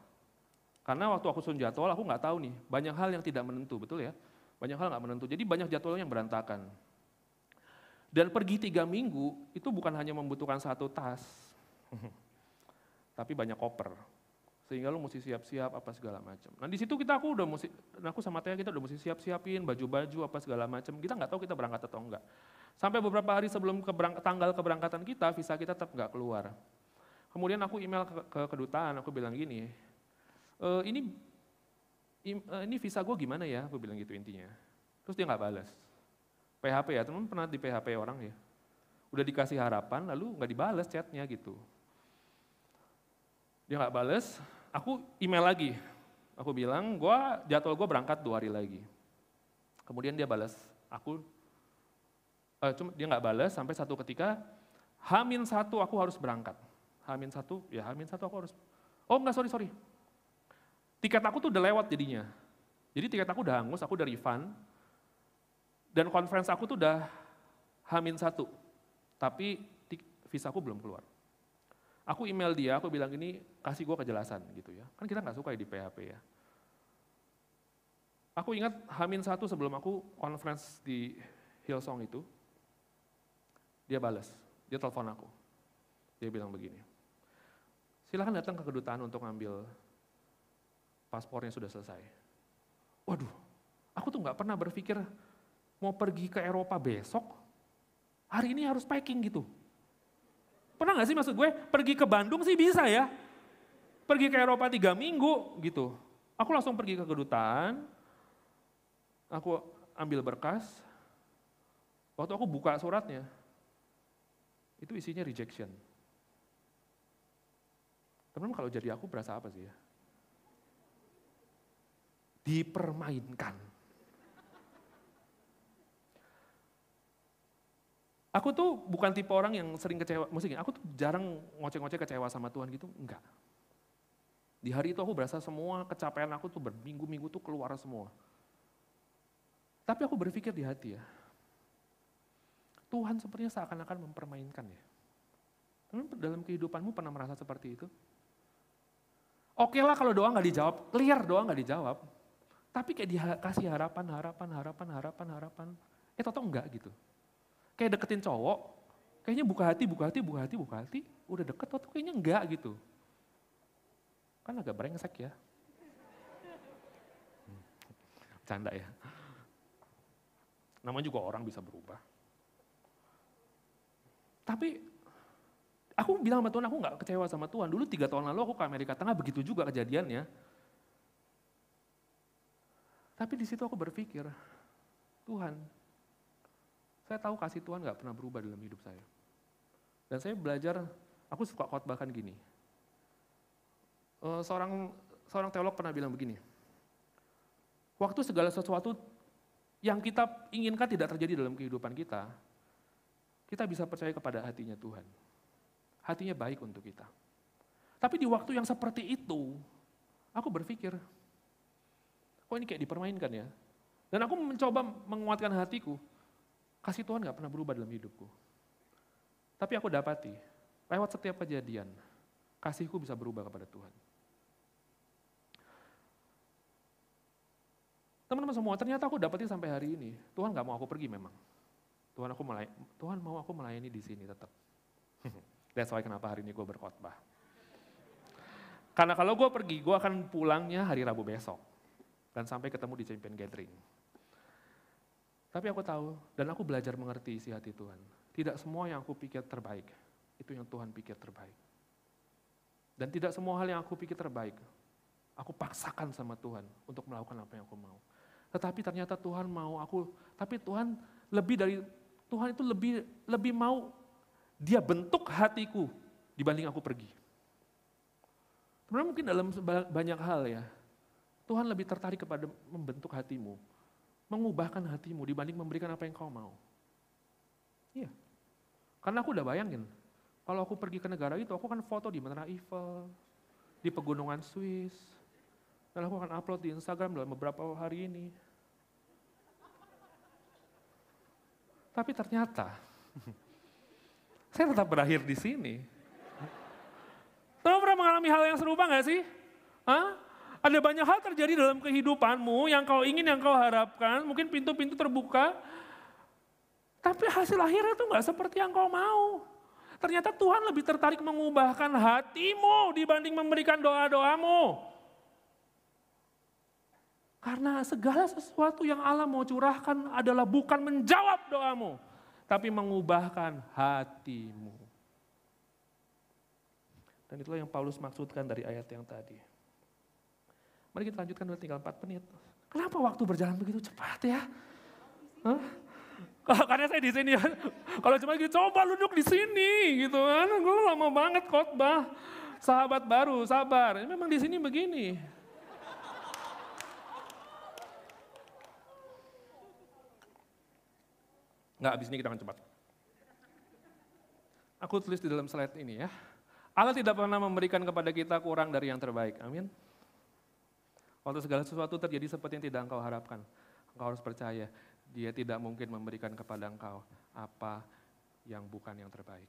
Karena waktu aku susun jadwal, aku nggak tahu nih, banyak hal yang tidak menentu, betul ya? Banyak hal nggak menentu. Jadi banyak jadwal yang berantakan. Dan pergi tiga minggu, itu bukan hanya membutuhkan satu tas, tapi banyak koper. Sehingga lu mesti siap-siap apa segala macam. Nah di situ kita aku udah mesti, aku sama Tia kita udah mesti siap-siapin baju-baju apa segala macam. Kita nggak tahu kita berangkat atau enggak. Sampai beberapa hari sebelum keberang, tanggal keberangkatan kita, visa kita tetap nggak keluar. Kemudian aku email ke, ke kedutaan, aku bilang gini, e, ini ini visa gue gimana ya? Aku bilang gitu intinya. Terus dia nggak balas. PHP ya, teman pernah di PHP orang ya. Udah dikasih harapan, lalu nggak dibalas chatnya gitu. Dia nggak balas, aku email lagi. Aku bilang, gua jadwal gue berangkat dua hari lagi. Kemudian dia balas, aku, uh, cuma dia nggak balas sampai satu ketika, Hamin satu aku harus berangkat. Hamin satu, ya Hamin satu aku harus. Oh enggak, sorry, sorry. Tiket aku tuh udah lewat jadinya. Jadi tiket aku udah hangus, aku udah refund. Dan conference aku tuh udah Hamin satu. Tapi visa aku belum keluar. Aku email dia, aku bilang ini kasih gue kejelasan gitu ya. Kan kita nggak suka ya di PHP ya. Aku ingat Hamin satu sebelum aku conference di Hillsong itu, dia balas, dia telepon aku. Dia bilang begini, silahkan datang ke kedutaan untuk ngambil paspornya sudah selesai. Waduh, aku tuh nggak pernah berpikir mau pergi ke Eropa besok, hari ini harus packing gitu. Pernah nggak sih maksud gue, pergi ke Bandung sih bisa ya. Pergi ke Eropa tiga minggu gitu. Aku langsung pergi ke kedutaan, aku ambil berkas, waktu aku buka suratnya, itu isinya rejection. Teman-teman kalau jadi aku berasa apa sih ya? Dipermainkan. Aku tuh bukan tipe orang yang sering kecewa, maksudnya aku tuh jarang ngoceh-ngoceh kecewa sama Tuhan gitu, enggak. Di hari itu aku berasa semua kecapaian aku tuh berminggu-minggu tuh keluar semua. Tapi aku berpikir di hati ya, Tuhan sepertinya seakan-akan mempermainkan ya. Teman dalam kehidupanmu pernah merasa seperti itu? Oke lah kalau doa nggak dijawab, clear doa nggak dijawab. Tapi kayak dikasih harapan, harapan, harapan, harapan, harapan. Eh tau enggak gitu. Kayak deketin cowok, kayaknya buka hati, buka hati, buka hati, buka hati. Udah deket atau kayaknya enggak gitu. Kan agak brengsek ya. Hmm, canda ya. Namanya juga orang bisa berubah. Tapi Aku bilang sama Tuhan, aku gak kecewa sama Tuhan. Dulu tiga tahun lalu aku ke Amerika Tengah, begitu juga kejadiannya. Tapi di situ aku berpikir, Tuhan, saya tahu kasih Tuhan gak pernah berubah dalam hidup saya. Dan saya belajar, aku suka khotbahkan gini. Uh, seorang seorang teolog pernah bilang begini, waktu segala sesuatu yang kita inginkan tidak terjadi dalam kehidupan kita, kita bisa percaya kepada hatinya Tuhan hatinya baik untuk kita. Tapi di waktu yang seperti itu, aku berpikir, kok ini kayak dipermainkan ya? Dan aku mencoba menguatkan hatiku, kasih Tuhan gak pernah berubah dalam hidupku. Tapi aku dapati, lewat setiap kejadian, kasihku bisa berubah kepada Tuhan. Teman-teman semua, ternyata aku dapetin sampai hari ini. Tuhan gak mau aku pergi memang. Tuhan aku melayani, Tuhan mau aku melayani di sini tetap. That's why kenapa hari ini gue berkhotbah. Karena kalau gue pergi, gue akan pulangnya hari Rabu besok. Dan sampai ketemu di Champion Gathering. Tapi aku tahu, dan aku belajar mengerti isi hati Tuhan. Tidak semua yang aku pikir terbaik, itu yang Tuhan pikir terbaik. Dan tidak semua hal yang aku pikir terbaik, aku paksakan sama Tuhan untuk melakukan apa yang aku mau. Tetapi ternyata Tuhan mau aku, tapi Tuhan lebih dari, Tuhan itu lebih lebih mau dia bentuk hatiku dibanding aku pergi. Sebenarnya mungkin dalam banyak hal ya, Tuhan lebih tertarik kepada membentuk hatimu, mengubahkan hatimu dibanding memberikan apa yang kau mau. Iya, karena aku udah bayangin, kalau aku pergi ke negara itu, aku akan foto di Menara Eiffel, di pegunungan Swiss, dan aku akan upload di Instagram dalam beberapa hari ini. Tapi ternyata saya tetap berakhir di sini. hal yang serupa nggak sih? Hah? Ada banyak hal terjadi dalam kehidupanmu yang kau ingin, yang kau harapkan, mungkin pintu-pintu terbuka, tapi hasil akhirnya tuh nggak seperti yang kau mau. Ternyata Tuhan lebih tertarik mengubahkan hatimu dibanding memberikan doa-doamu. Karena segala sesuatu yang Allah mau curahkan adalah bukan menjawab doamu, tapi mengubahkan hatimu. Dan itulah yang Paulus maksudkan dari ayat yang tadi. Mari kita lanjutkan dulu tinggal 4 menit. Kenapa waktu berjalan begitu cepat ya? Hah? Karena saya di sini ya. Kalau cuma gitu, coba duduk di sini gitu kan. Gue lama banget khotbah. Sahabat baru, sabar. Memang di sini begini. Enggak, abis ini kita akan cepat. Aku tulis di dalam slide ini ya. Allah tidak pernah memberikan kepada kita kurang dari yang terbaik. Amin. Waktu segala sesuatu terjadi seperti yang tidak engkau harapkan, engkau harus percaya dia tidak mungkin memberikan kepada engkau apa yang bukan yang terbaik.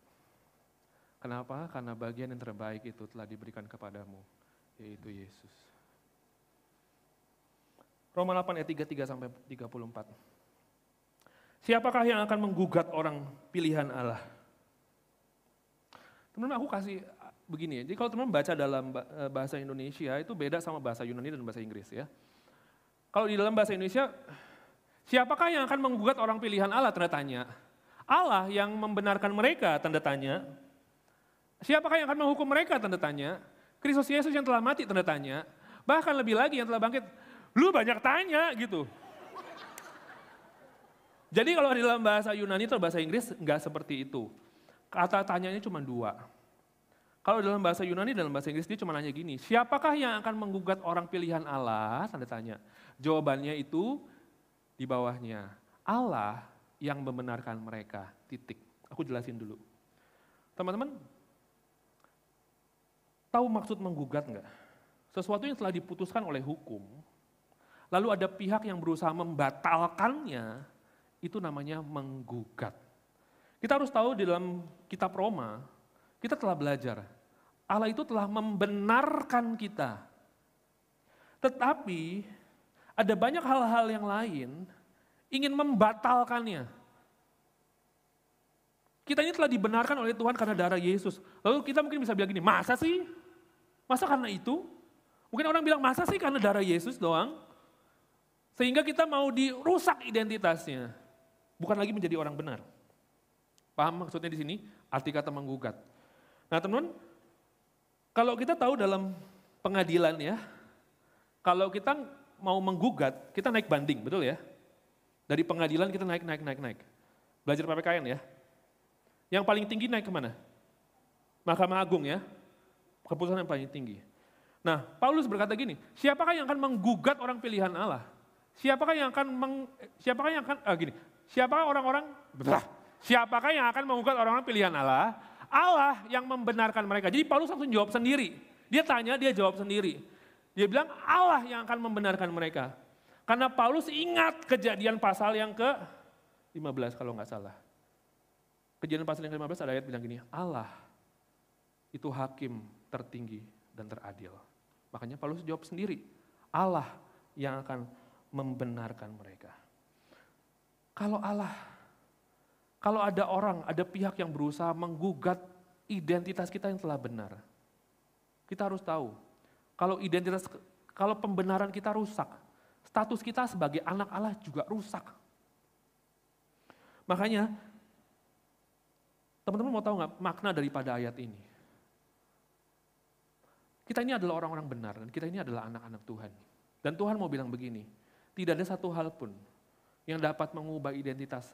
Kenapa? Karena bagian yang terbaik itu telah diberikan kepadamu, yaitu Yesus. Roma 8 ayat 33 sampai 34. Siapakah yang akan menggugat orang pilihan Allah? Teman-teman aku kasih begini ya. Jadi kalau teman baca dalam eh, bahasa Indonesia itu beda sama bahasa Yunani dan bahasa Inggris ya. Kalau di dalam bahasa Indonesia, siapakah yang akan menggugat orang pilihan Allah? Tanda tanya. Allah yang membenarkan mereka? Tanda tanya. Siapakah yang akan menghukum mereka? Tanda tanya. Kristus Yesus yang telah mati? Tanda tanya. Bahkan lebih lagi yang telah bangkit. Lu banyak tanya gitu. Jadi kalau di dalam bahasa Yunani atau bahasa Inggris nggak seperti itu. Kata tanyanya cuma dua. Kalau dalam bahasa Yunani, dalam bahasa Inggris dia cuma nanya gini, siapakah yang akan menggugat orang pilihan Allah? Tanda tanya. Jawabannya itu di bawahnya. Allah yang membenarkan mereka. Titik. Aku jelasin dulu. Teman-teman, tahu maksud menggugat enggak? Sesuatu yang telah diputuskan oleh hukum, lalu ada pihak yang berusaha membatalkannya, itu namanya menggugat. Kita harus tahu di dalam kitab Roma, kita telah belajar. Allah itu telah membenarkan kita. Tetapi ada banyak hal-hal yang lain ingin membatalkannya. Kita ini telah dibenarkan oleh Tuhan karena darah Yesus. Lalu kita mungkin bisa bilang gini, masa sih? Masa karena itu? Mungkin orang bilang, masa sih karena darah Yesus doang? Sehingga kita mau dirusak identitasnya. Bukan lagi menjadi orang benar. Paham maksudnya di sini? Arti kata menggugat. Nah teman-teman, kalau kita tahu dalam pengadilan ya, kalau kita mau menggugat, kita naik banding, betul ya? Dari pengadilan kita naik, naik, naik, naik. Belajar PPKN ya. Yang paling tinggi naik ke mana? Mahkamah Agung ya. Keputusan yang paling tinggi. Nah, Paulus berkata gini, siapakah yang akan menggugat orang pilihan Allah? Siapakah yang akan meng, siapakah yang akan ah gini, siapakah orang-orang siapakah yang akan menggugat orang-orang pilihan Allah? Allah yang membenarkan mereka. Jadi Paulus langsung jawab sendiri. Dia tanya, dia jawab sendiri. Dia bilang Allah yang akan membenarkan mereka. Karena Paulus ingat kejadian pasal yang ke 15 kalau nggak salah. Kejadian pasal yang ke-15 ada ayat bilang gini, Allah itu hakim tertinggi dan teradil. Makanya Paulus jawab sendiri, Allah yang akan membenarkan mereka. Kalau Allah kalau ada orang, ada pihak yang berusaha menggugat identitas kita yang telah benar. Kita harus tahu, kalau identitas, kalau pembenaran kita rusak, status kita sebagai anak Allah juga rusak. Makanya, teman-teman mau tahu nggak makna daripada ayat ini? Kita ini adalah orang-orang benar dan kita ini adalah anak-anak Tuhan. Dan Tuhan mau bilang begini, tidak ada satu hal pun yang dapat mengubah identitas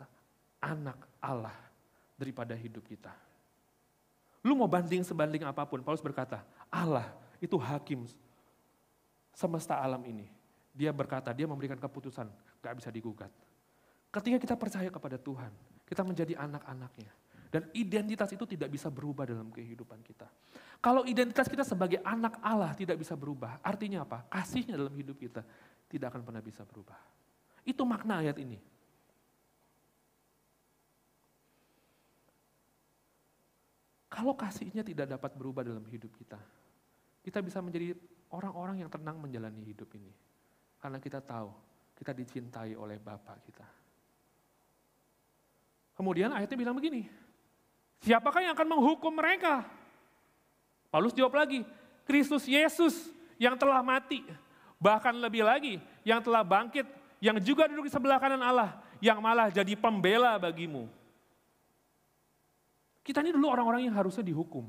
anak Allah daripada hidup kita. Lu mau banding sebanding apa pun, Paulus berkata, Allah itu hakim semesta alam ini. Dia berkata, dia memberikan keputusan, gak bisa digugat. Ketika kita percaya kepada Tuhan, kita menjadi anak-anaknya. Dan identitas itu tidak bisa berubah dalam kehidupan kita. Kalau identitas kita sebagai anak Allah tidak bisa berubah, artinya apa? Kasihnya dalam hidup kita tidak akan pernah bisa berubah. Itu makna ayat ini. Kalau kasihnya tidak dapat berubah dalam hidup kita, kita bisa menjadi orang-orang yang tenang menjalani hidup ini. Karena kita tahu kita dicintai oleh Bapak kita. Kemudian ayatnya bilang begini, siapakah yang akan menghukum mereka? Paulus jawab lagi, Kristus Yesus yang telah mati, bahkan lebih lagi yang telah bangkit, yang juga duduk di sebelah kanan Allah, yang malah jadi pembela bagimu. Kita ini dulu orang-orang yang harusnya dihukum.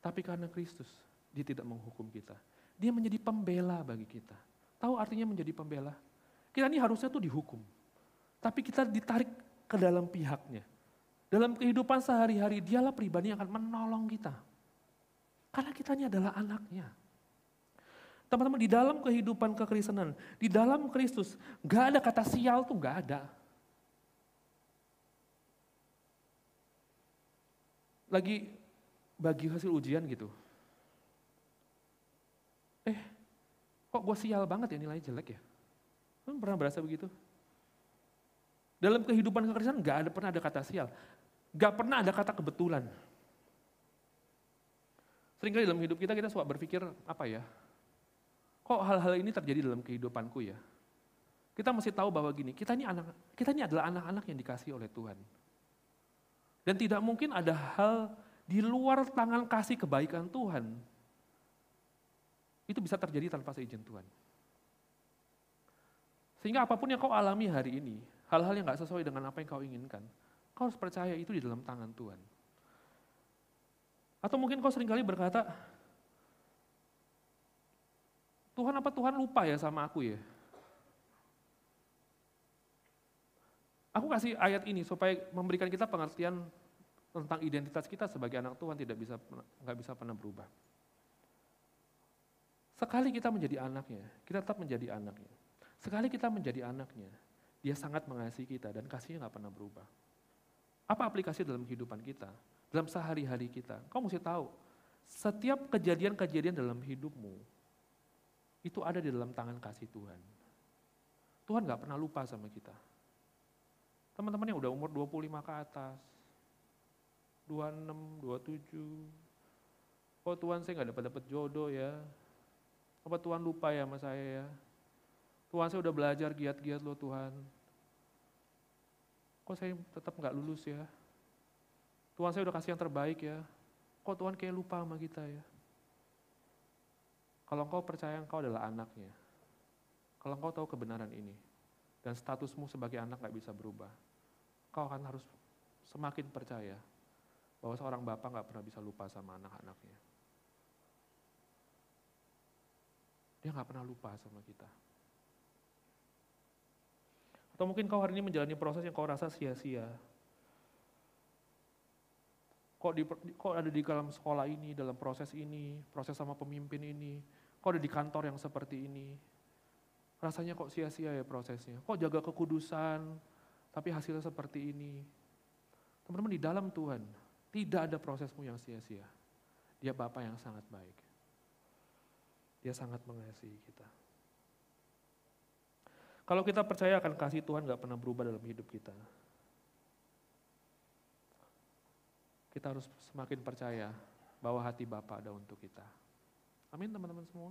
Tapi karena Kristus, dia tidak menghukum kita. Dia menjadi pembela bagi kita. Tahu artinya menjadi pembela? Kita ini harusnya tuh dihukum. Tapi kita ditarik ke dalam pihaknya. Dalam kehidupan sehari-hari, dialah pribadi yang akan menolong kita. Karena kita ini adalah anaknya. Teman-teman, di dalam kehidupan kekristenan, di dalam Kristus, gak ada kata sial tuh gak ada. Lagi bagi hasil ujian gitu. Eh, kok gue sial banget ya nilai jelek ya? Kan pernah berasa begitu? Dalam kehidupan kekristenan gak ada pernah ada kata sial. Gak pernah ada kata kebetulan. Seringkali dalam hidup kita kita suka berpikir apa ya? Kok hal-hal ini terjadi dalam kehidupanku ya? Kita mesti tahu bahwa gini, kita ini anak kita ini adalah anak-anak yang dikasih oleh Tuhan. Dan tidak mungkin ada hal di luar tangan kasih kebaikan Tuhan. Itu bisa terjadi tanpa seizin Tuhan. Sehingga apa pun yang kau alami hari ini, hal-hal yang gak sesuai dengan apa yang kau inginkan, kau harus percaya itu di dalam tangan Tuhan. Atau mungkin kau sering kali berkata, Tuhan apa Tuhan lupa ya sama aku ya? Aku kasih ayat ini supaya memberikan kita pengertian tentang identitas kita sebagai anak Tuhan tidak bisa nggak bisa pernah berubah. Sekali kita menjadi anaknya, kita tetap menjadi anaknya. Sekali kita menjadi anaknya, dia sangat mengasihi kita dan kasihnya nggak pernah berubah. Apa aplikasi dalam kehidupan kita? Dalam sehari-hari kita. Kau mesti tahu, setiap kejadian-kejadian dalam hidupmu, itu ada di dalam tangan kasih Tuhan. Tuhan gak pernah lupa sama kita. Teman-teman yang udah umur 25 ke atas, 26, 27, kok Tuhan saya gak dapat dapat jodoh ya? Apa Tuhan lupa ya sama saya ya? Tuhan saya udah belajar giat-giat loh Tuhan. Kok saya tetap nggak lulus ya? Tuhan saya udah kasih yang terbaik ya. Kok Tuhan kayak lupa sama kita ya? Kalau engkau percaya engkau adalah anaknya, kalau engkau tahu kebenaran ini, dan statusmu sebagai anak nggak bisa berubah, kau akan harus semakin percaya bahwa seorang bapak nggak pernah bisa lupa sama anak-anaknya. Dia nggak pernah lupa sama kita. Atau mungkin kau hari ini menjalani proses yang kau rasa sia-sia. Kok, di, kok ada di dalam sekolah ini, dalam proses ini, proses sama pemimpin ini, kok ada di kantor yang seperti ini. Rasanya kok sia-sia ya prosesnya. Kok jaga kekudusan, tapi hasilnya seperti ini. Teman-teman di dalam Tuhan, tidak ada prosesmu yang sia-sia. Dia Bapak yang sangat baik. Dia sangat mengasihi kita. Kalau kita percaya akan kasih Tuhan gak pernah berubah dalam hidup kita. Kita harus semakin percaya bahwa hati Bapak ada untuk kita. Amin teman-teman semua.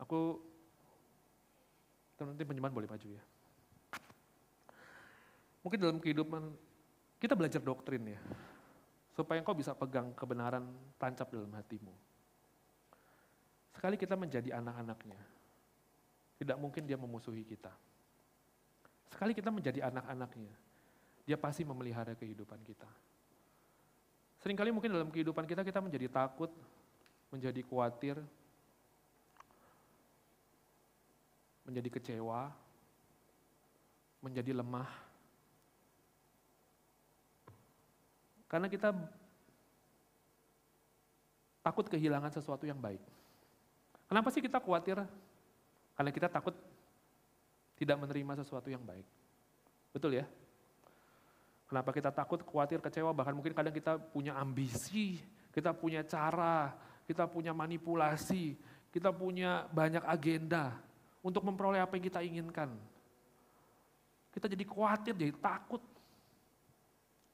Aku, nanti penjemahan boleh maju ya. Mungkin dalam kehidupan, kita belajar doktrin ya. Supaya engkau bisa pegang kebenaran tancap dalam hatimu. Sekali kita menjadi anak-anaknya, tidak mungkin dia memusuhi kita. Sekali kita menjadi anak-anaknya, dia pasti memelihara kehidupan kita. Seringkali mungkin dalam kehidupan kita, kita menjadi takut, menjadi khawatir, menjadi kecewa, menjadi lemah. Karena kita takut kehilangan sesuatu yang baik. Kenapa sih kita khawatir karena kita takut tidak menerima sesuatu yang baik. Betul ya? Kenapa kita takut, khawatir, kecewa, bahkan mungkin kadang kita punya ambisi, kita punya cara, kita punya manipulasi, kita punya banyak agenda untuk memperoleh apa yang kita inginkan. Kita jadi khawatir, jadi takut.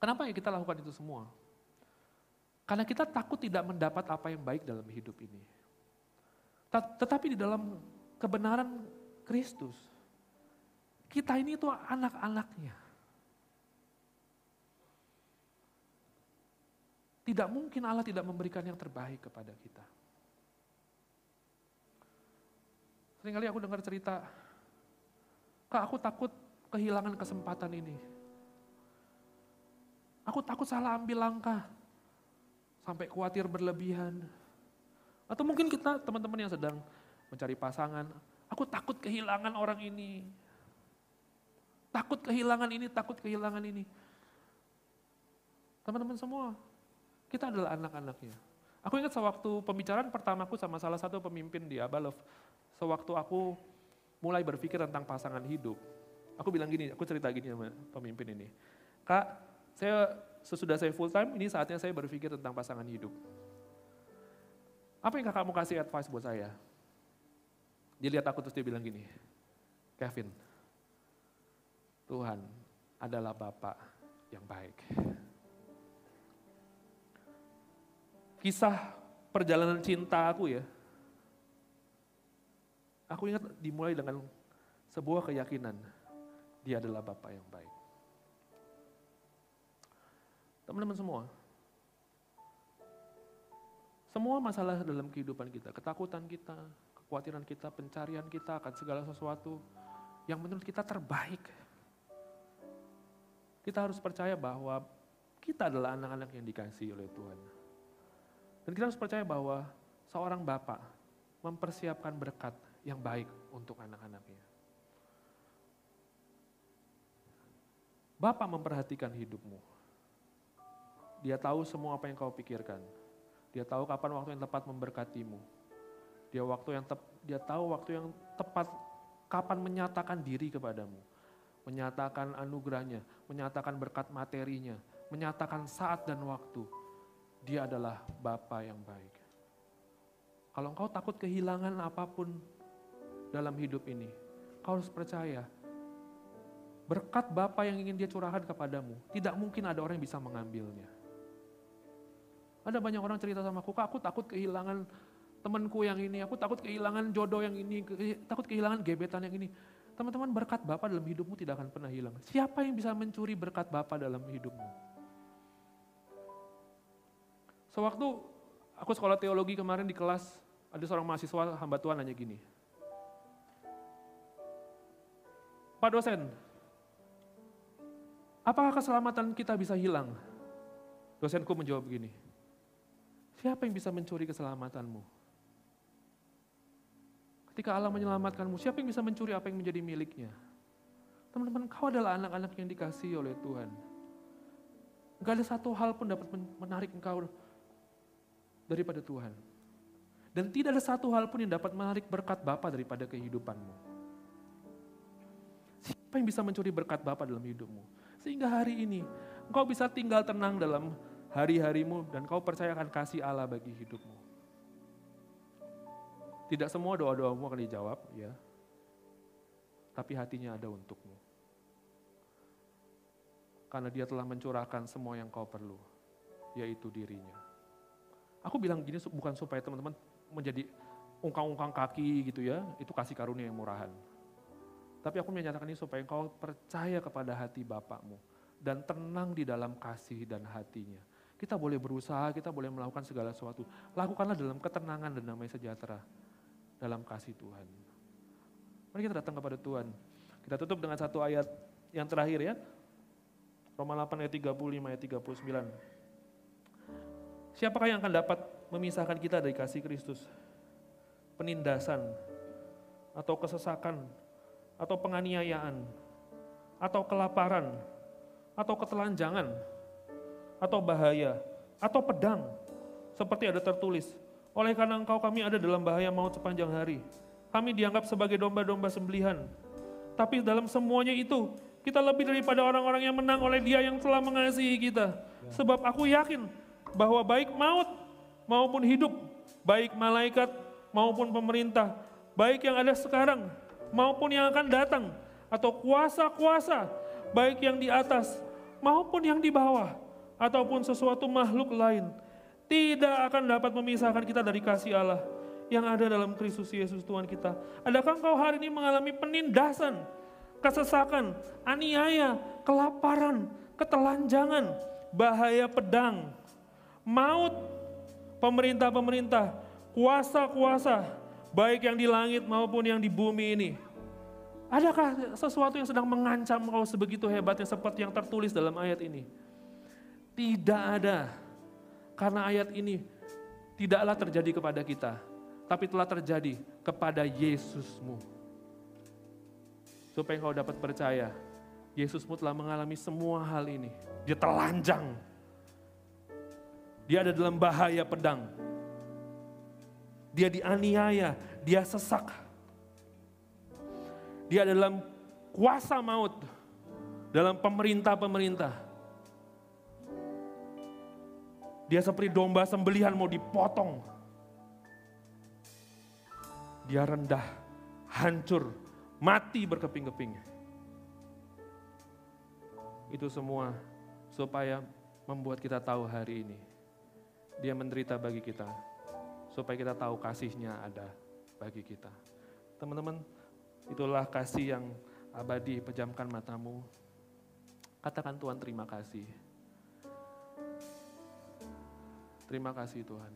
Kenapa ya kita lakukan itu semua? Karena kita takut tidak mendapat apa yang baik dalam hidup ini. Tetapi di dalam kebenaran Kristus, kita ini itu anak-anaknya. Tidak mungkin Allah tidak memberikan yang terbaik kepada kita. Seringkali aku dengar cerita, Kak aku takut kehilangan kesempatan ini. Aku takut salah ambil langkah. Sampai khawatir berlebihan. Atau mungkin kita teman-teman yang sedang mencari pasangan. Aku takut kehilangan orang ini. Takut kehilangan ini, takut kehilangan ini. Teman-teman semua, kita adalah anak-anaknya. Aku ingat sewaktu pembicaraan pertamaku sama salah satu pemimpin di Abalov, sewaktu aku mulai berpikir tentang pasangan hidup, aku bilang gini, aku cerita gini sama pemimpin ini. Kak, saya sesudah saya full time, ini saatnya saya berpikir tentang pasangan hidup. Apa yang kakak mau kasih advice buat saya? Dia lihat aku terus dia bilang gini, Kevin, Tuhan adalah Bapak yang baik. kisah perjalanan cinta aku ya. Aku ingat dimulai dengan sebuah keyakinan. Dia adalah Bapak yang baik. Teman-teman semua, semua masalah dalam kehidupan kita, ketakutan kita, kekhawatiran kita, pencarian kita akan segala sesuatu yang menurut kita terbaik. Kita harus percaya bahwa kita adalah anak-anak yang dikasih oleh Tuhan. Dan kita harus percaya bahwa seorang bapak mempersiapkan berkat yang baik untuk anak-anaknya. Bapak memperhatikan hidupmu. Dia tahu semua apa yang kau pikirkan. Dia tahu kapan waktu yang tepat memberkatimu. Dia waktu yang tep, dia tahu waktu yang tepat kapan menyatakan diri kepadamu. Menyatakan anugerahnya, menyatakan berkat materinya, menyatakan saat dan waktu dia adalah Bapa yang baik. Kalau engkau takut kehilangan apa pun dalam hidup ini, kau harus percaya berkat Bapa yang ingin dia curahkan kepadamu, tidak mungkin ada orang yang bisa mengambilnya. Ada banyak orang cerita sama aku, aku takut kehilangan temanku yang ini, aku takut kehilangan jodoh yang ini, takut kehilangan gebetan yang ini. Teman-teman berkat Bapak dalam hidupmu tidak akan pernah hilang. Siapa yang bisa mencuri berkat Bapak dalam hidupmu? Sewaktu aku sekolah teologi kemarin di kelas, ada seorang mahasiswa hamba Tuhan nanya gini. Pak dosen, apakah keselamatan kita bisa hilang? Dosenku menjawab begini, siapa yang bisa mencuri keselamatanmu? Ketika Allah menyelamatkanmu, siapa yang bisa mencuri apa yang menjadi miliknya? Teman-teman, kau adalah anak-anak yang dikasih oleh Tuhan. Gak ada satu hal pun dapat menarik engkau daripada Tuhan. Dan tidak ada satu hal pun yang dapat menarik berkat Bapa daripada kehidupanmu. Siapa yang bisa mencuri berkat Bapa dalam hidupmu? Sehingga hari ini engkau bisa tinggal tenang dalam hari-harimu dan kau percaya akan kasih Allah bagi hidupmu. Tidak semua doa-doamu akan dijawab, ya. Tapi hatinya ada untukmu. Karena dia telah mencurahkan semua yang kau perlu, yaitu dirinya. Aku bilang gini bukan supaya teman-teman menjadi ungkang-ungkang kaki gitu ya, itu kasih karunia yang murahan. Tapi aku menyatakan ini supaya engkau percaya kepada hati Bapakmu dan tenang di dalam kasih dan hatinya. Kita boleh berusaha, kita boleh melakukan segala sesuatu. Lakukanlah dalam ketenangan dan damai sejahtera dalam kasih Tuhan. Mari kita datang kepada Tuhan. Kita tutup dengan satu ayat yang terakhir ya. Roma 8 ayat 35 ayat 39. Siapakah yang akan dapat memisahkan kita dari kasih Kristus? Penindasan, atau kesesakan, atau penganiayaan, atau kelaparan, atau ketelanjangan, atau bahaya, atau pedang, seperti ada tertulis. Oleh karena engkau kami ada dalam bahaya maut sepanjang hari. Kami dianggap sebagai domba-domba sembelihan. Tapi dalam semuanya itu, kita lebih daripada orang-orang yang menang oleh dia yang telah mengasihi kita. Sebab aku yakin bahwa baik maut maupun hidup, baik malaikat maupun pemerintah, baik yang ada sekarang maupun yang akan datang, atau kuasa-kuasa, baik yang di atas maupun yang di bawah, ataupun sesuatu makhluk lain, tidak akan dapat memisahkan kita dari kasih Allah yang ada dalam Kristus Yesus Tuhan kita. Adakah engkau hari ini mengalami penindasan, kesesakan, aniaya, kelaparan, ketelanjangan, bahaya pedang, maut, pemerintah-pemerintah, kuasa-kuasa, baik yang di langit maupun yang di bumi ini. Adakah sesuatu yang sedang mengancam kau sebegitu hebatnya seperti yang tertulis dalam ayat ini? Tidak ada. Karena ayat ini tidaklah terjadi kepada kita, tapi telah terjadi kepada Yesusmu. Supaya kau dapat percaya, Yesusmu telah mengalami semua hal ini. Dia telanjang. Dia ada dalam bahaya pedang. Dia dianiaya, dia sesak. Dia dalam kuasa maut, dalam pemerintah-pemerintah. Dia seperti domba sembelihan mau dipotong. Dia rendah, hancur, mati berkeping-keping. Itu semua supaya membuat kita tahu hari ini. Dia menderita bagi kita, supaya kita tahu kasihnya ada bagi kita. Teman-teman, itulah kasih yang abadi, pejamkan matamu. Katakan Tuhan terima kasih. Terima kasih Tuhan.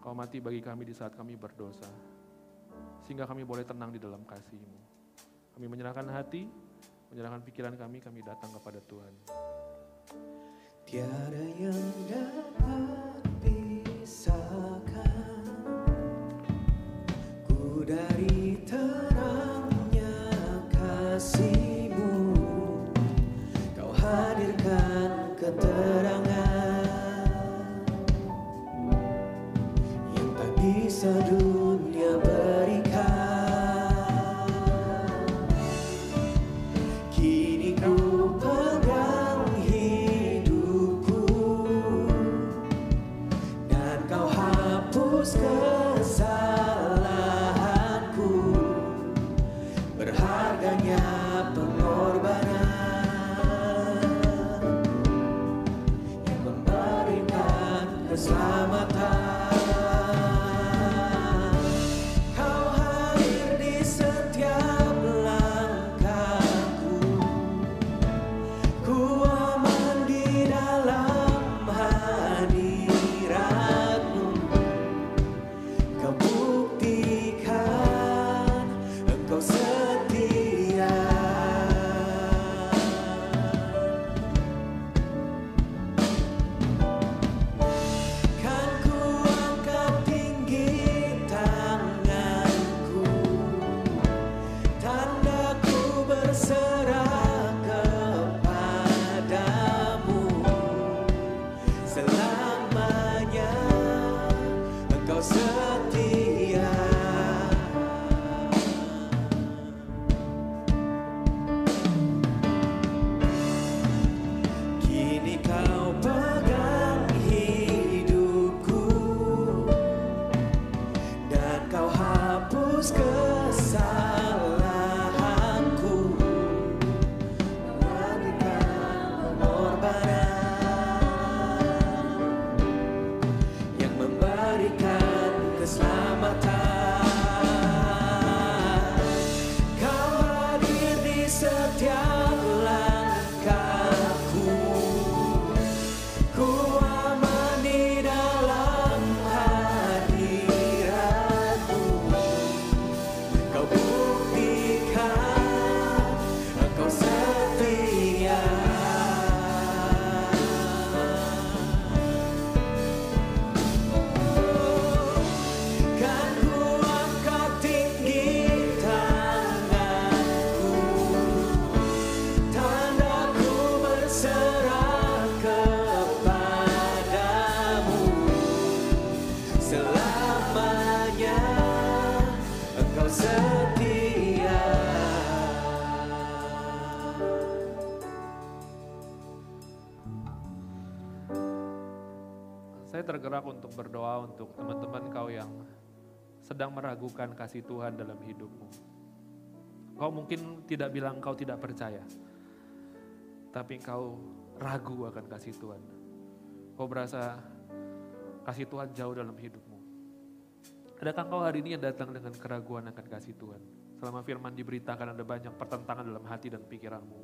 Kau mati bagi kami di saat kami berdosa. Sehingga kami boleh tenang di dalam kasih-Mu. Kami menyerahkan hati, menyerahkan pikiran kami, kami datang kepada Tuhan. Tiada yang dapat dari terangnya kasihmu. Kau hadirkan keterangan yang tak bisa dunia sedang meragukan kasih Tuhan dalam hidupmu. Kau mungkin tidak bilang kau tidak percaya, tapi kau ragu akan kasih Tuhan. Kau berasa kasih Tuhan jauh dalam hidupmu. Adakah kau hari ini yang datang dengan keraguan akan kasih Tuhan? Selama firman diberitakan ada banyak pertentangan dalam hati dan pikiranmu.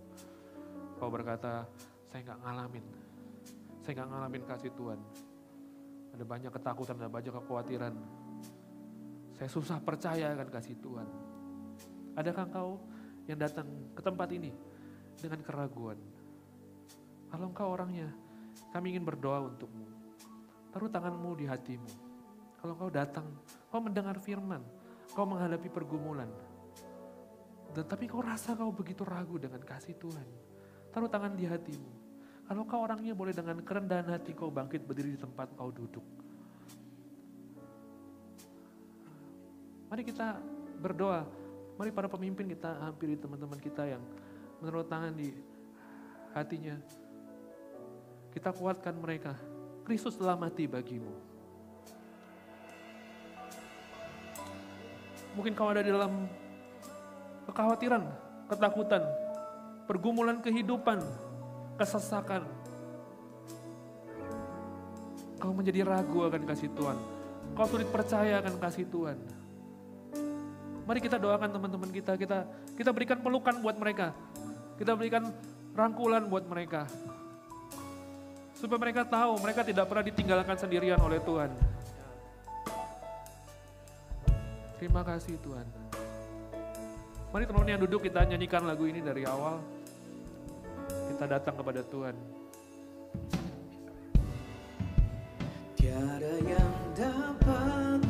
Kau berkata, saya nggak ngalamin. Saya nggak ngalamin kasih Tuhan. Ada banyak ketakutan, ada banyak kekhawatiran. Saya susah percaya akan kasih Tuhan. Adakah kau yang datang ke tempat ini dengan keraguan? Kalau engkau orangnya, kami ingin berdoa untukmu. Taruh tanganmu di hatimu. Kalau kau datang, kau mendengar firman, kau menghadapi pergumulan. Dan tapi kau rasa kau begitu ragu dengan kasih Tuhan. Taruh tangan di hatimu. Kalau kau orangnya boleh dengan kerendahan hati kau bangkit berdiri di tempat kau duduk. Mari kita berdoa. Mari para pemimpin kita hampiri teman-teman kita yang menaruh tangan di hatinya. Kita kuatkan mereka. Kristus telah mati bagimu. Mungkin kau ada di dalam kekhawatiran, ketakutan, pergumulan kehidupan, kesesakan. Kau menjadi ragu akan kasih Tuhan. Kau sulit percaya akan kasih Tuhan. Mari kita doakan teman-teman kita, kita kita berikan pelukan buat mereka. Kita berikan rangkulan buat mereka. Supaya mereka tahu mereka tidak pernah ditinggalkan sendirian oleh Tuhan. Terima kasih Tuhan. Mari teman-teman yang duduk kita nyanyikan lagu ini dari awal. Kita datang kepada Tuhan. Tiada yang dapat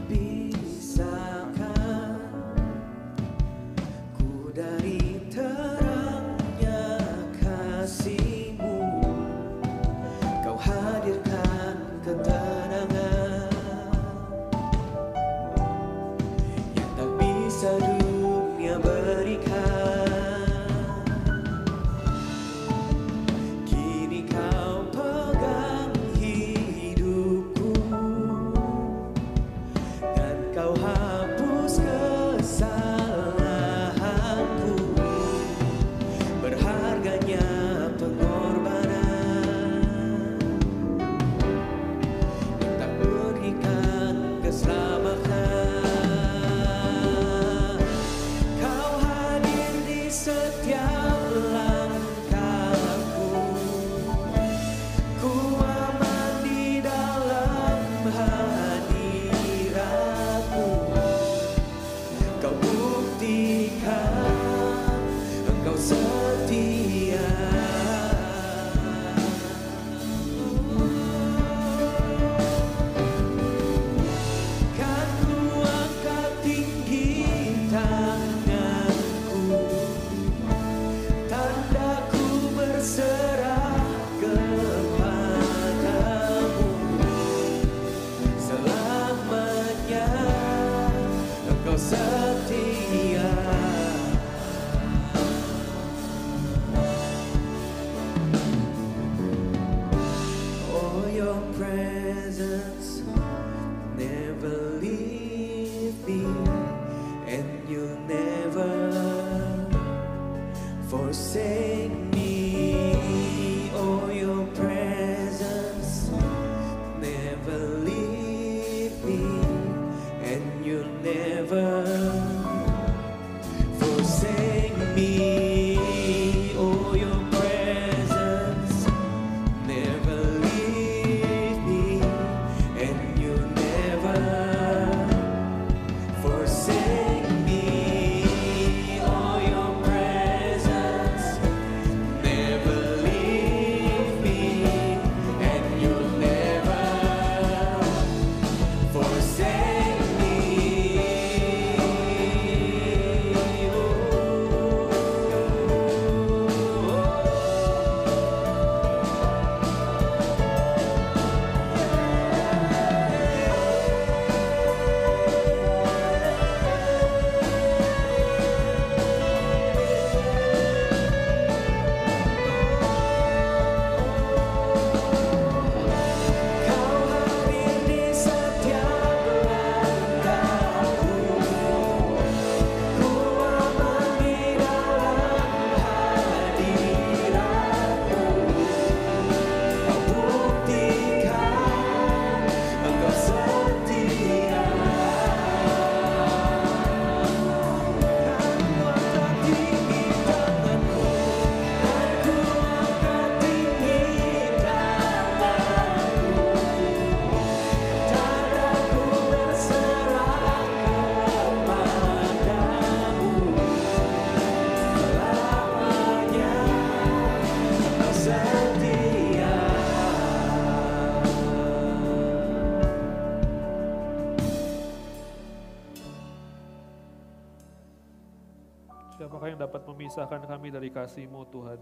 memisahkan kami dari kasih-Mu Tuhan.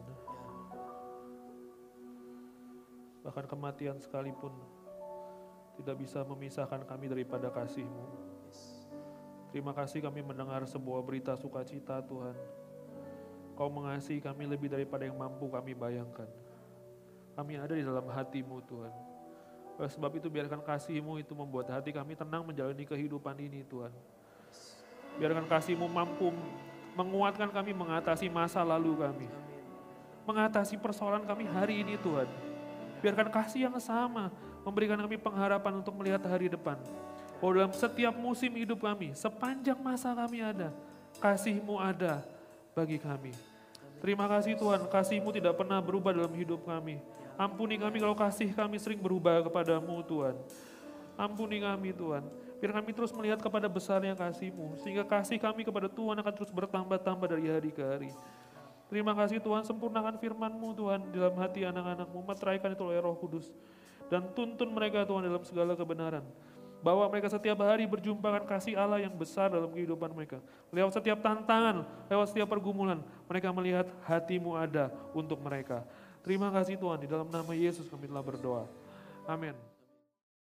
Bahkan kematian sekalipun tidak bisa memisahkan kami daripada kasih-Mu. Terima kasih kami mendengar sebuah berita sukacita Tuhan. Kau mengasihi kami lebih daripada yang mampu kami bayangkan. Kami ada di dalam hatimu Tuhan. Oleh sebab itu biarkan kasih-Mu itu membuat hati kami tenang menjalani kehidupan ini Tuhan. Biarkan kasih-Mu mampu menguatkan kami mengatasi masa lalu kami. Mengatasi persoalan kami hari ini Tuhan. Biarkan kasih yang sama memberikan kami pengharapan untuk melihat hari depan. Bahwa dalam setiap musim hidup kami, sepanjang masa kami ada, kasih-Mu ada bagi kami. Terima kasih Tuhan, kasih-Mu tidak pernah berubah dalam hidup kami. Ampuni kami kalau kasih kami sering berubah kepadamu Tuhan. Ampuni kami Tuhan. Biar kami terus melihat kepada besarnya kasih-Mu. Sehingga kasih kami kepada Tuhan akan terus bertambah-tambah dari hari ke hari. Terima kasih Tuhan, sempurnakan firman-Mu Tuhan dalam hati anak-anak-Mu. Materaikan itu oleh roh kudus. Dan tuntun mereka Tuhan dalam segala kebenaran. Bahwa mereka setiap hari berjumpakan kasih Allah yang besar dalam kehidupan mereka. Lewat setiap tantangan, lewat setiap pergumulan, mereka melihat hatimu ada untuk mereka. Terima kasih Tuhan, di dalam nama Yesus kami telah berdoa. Amin.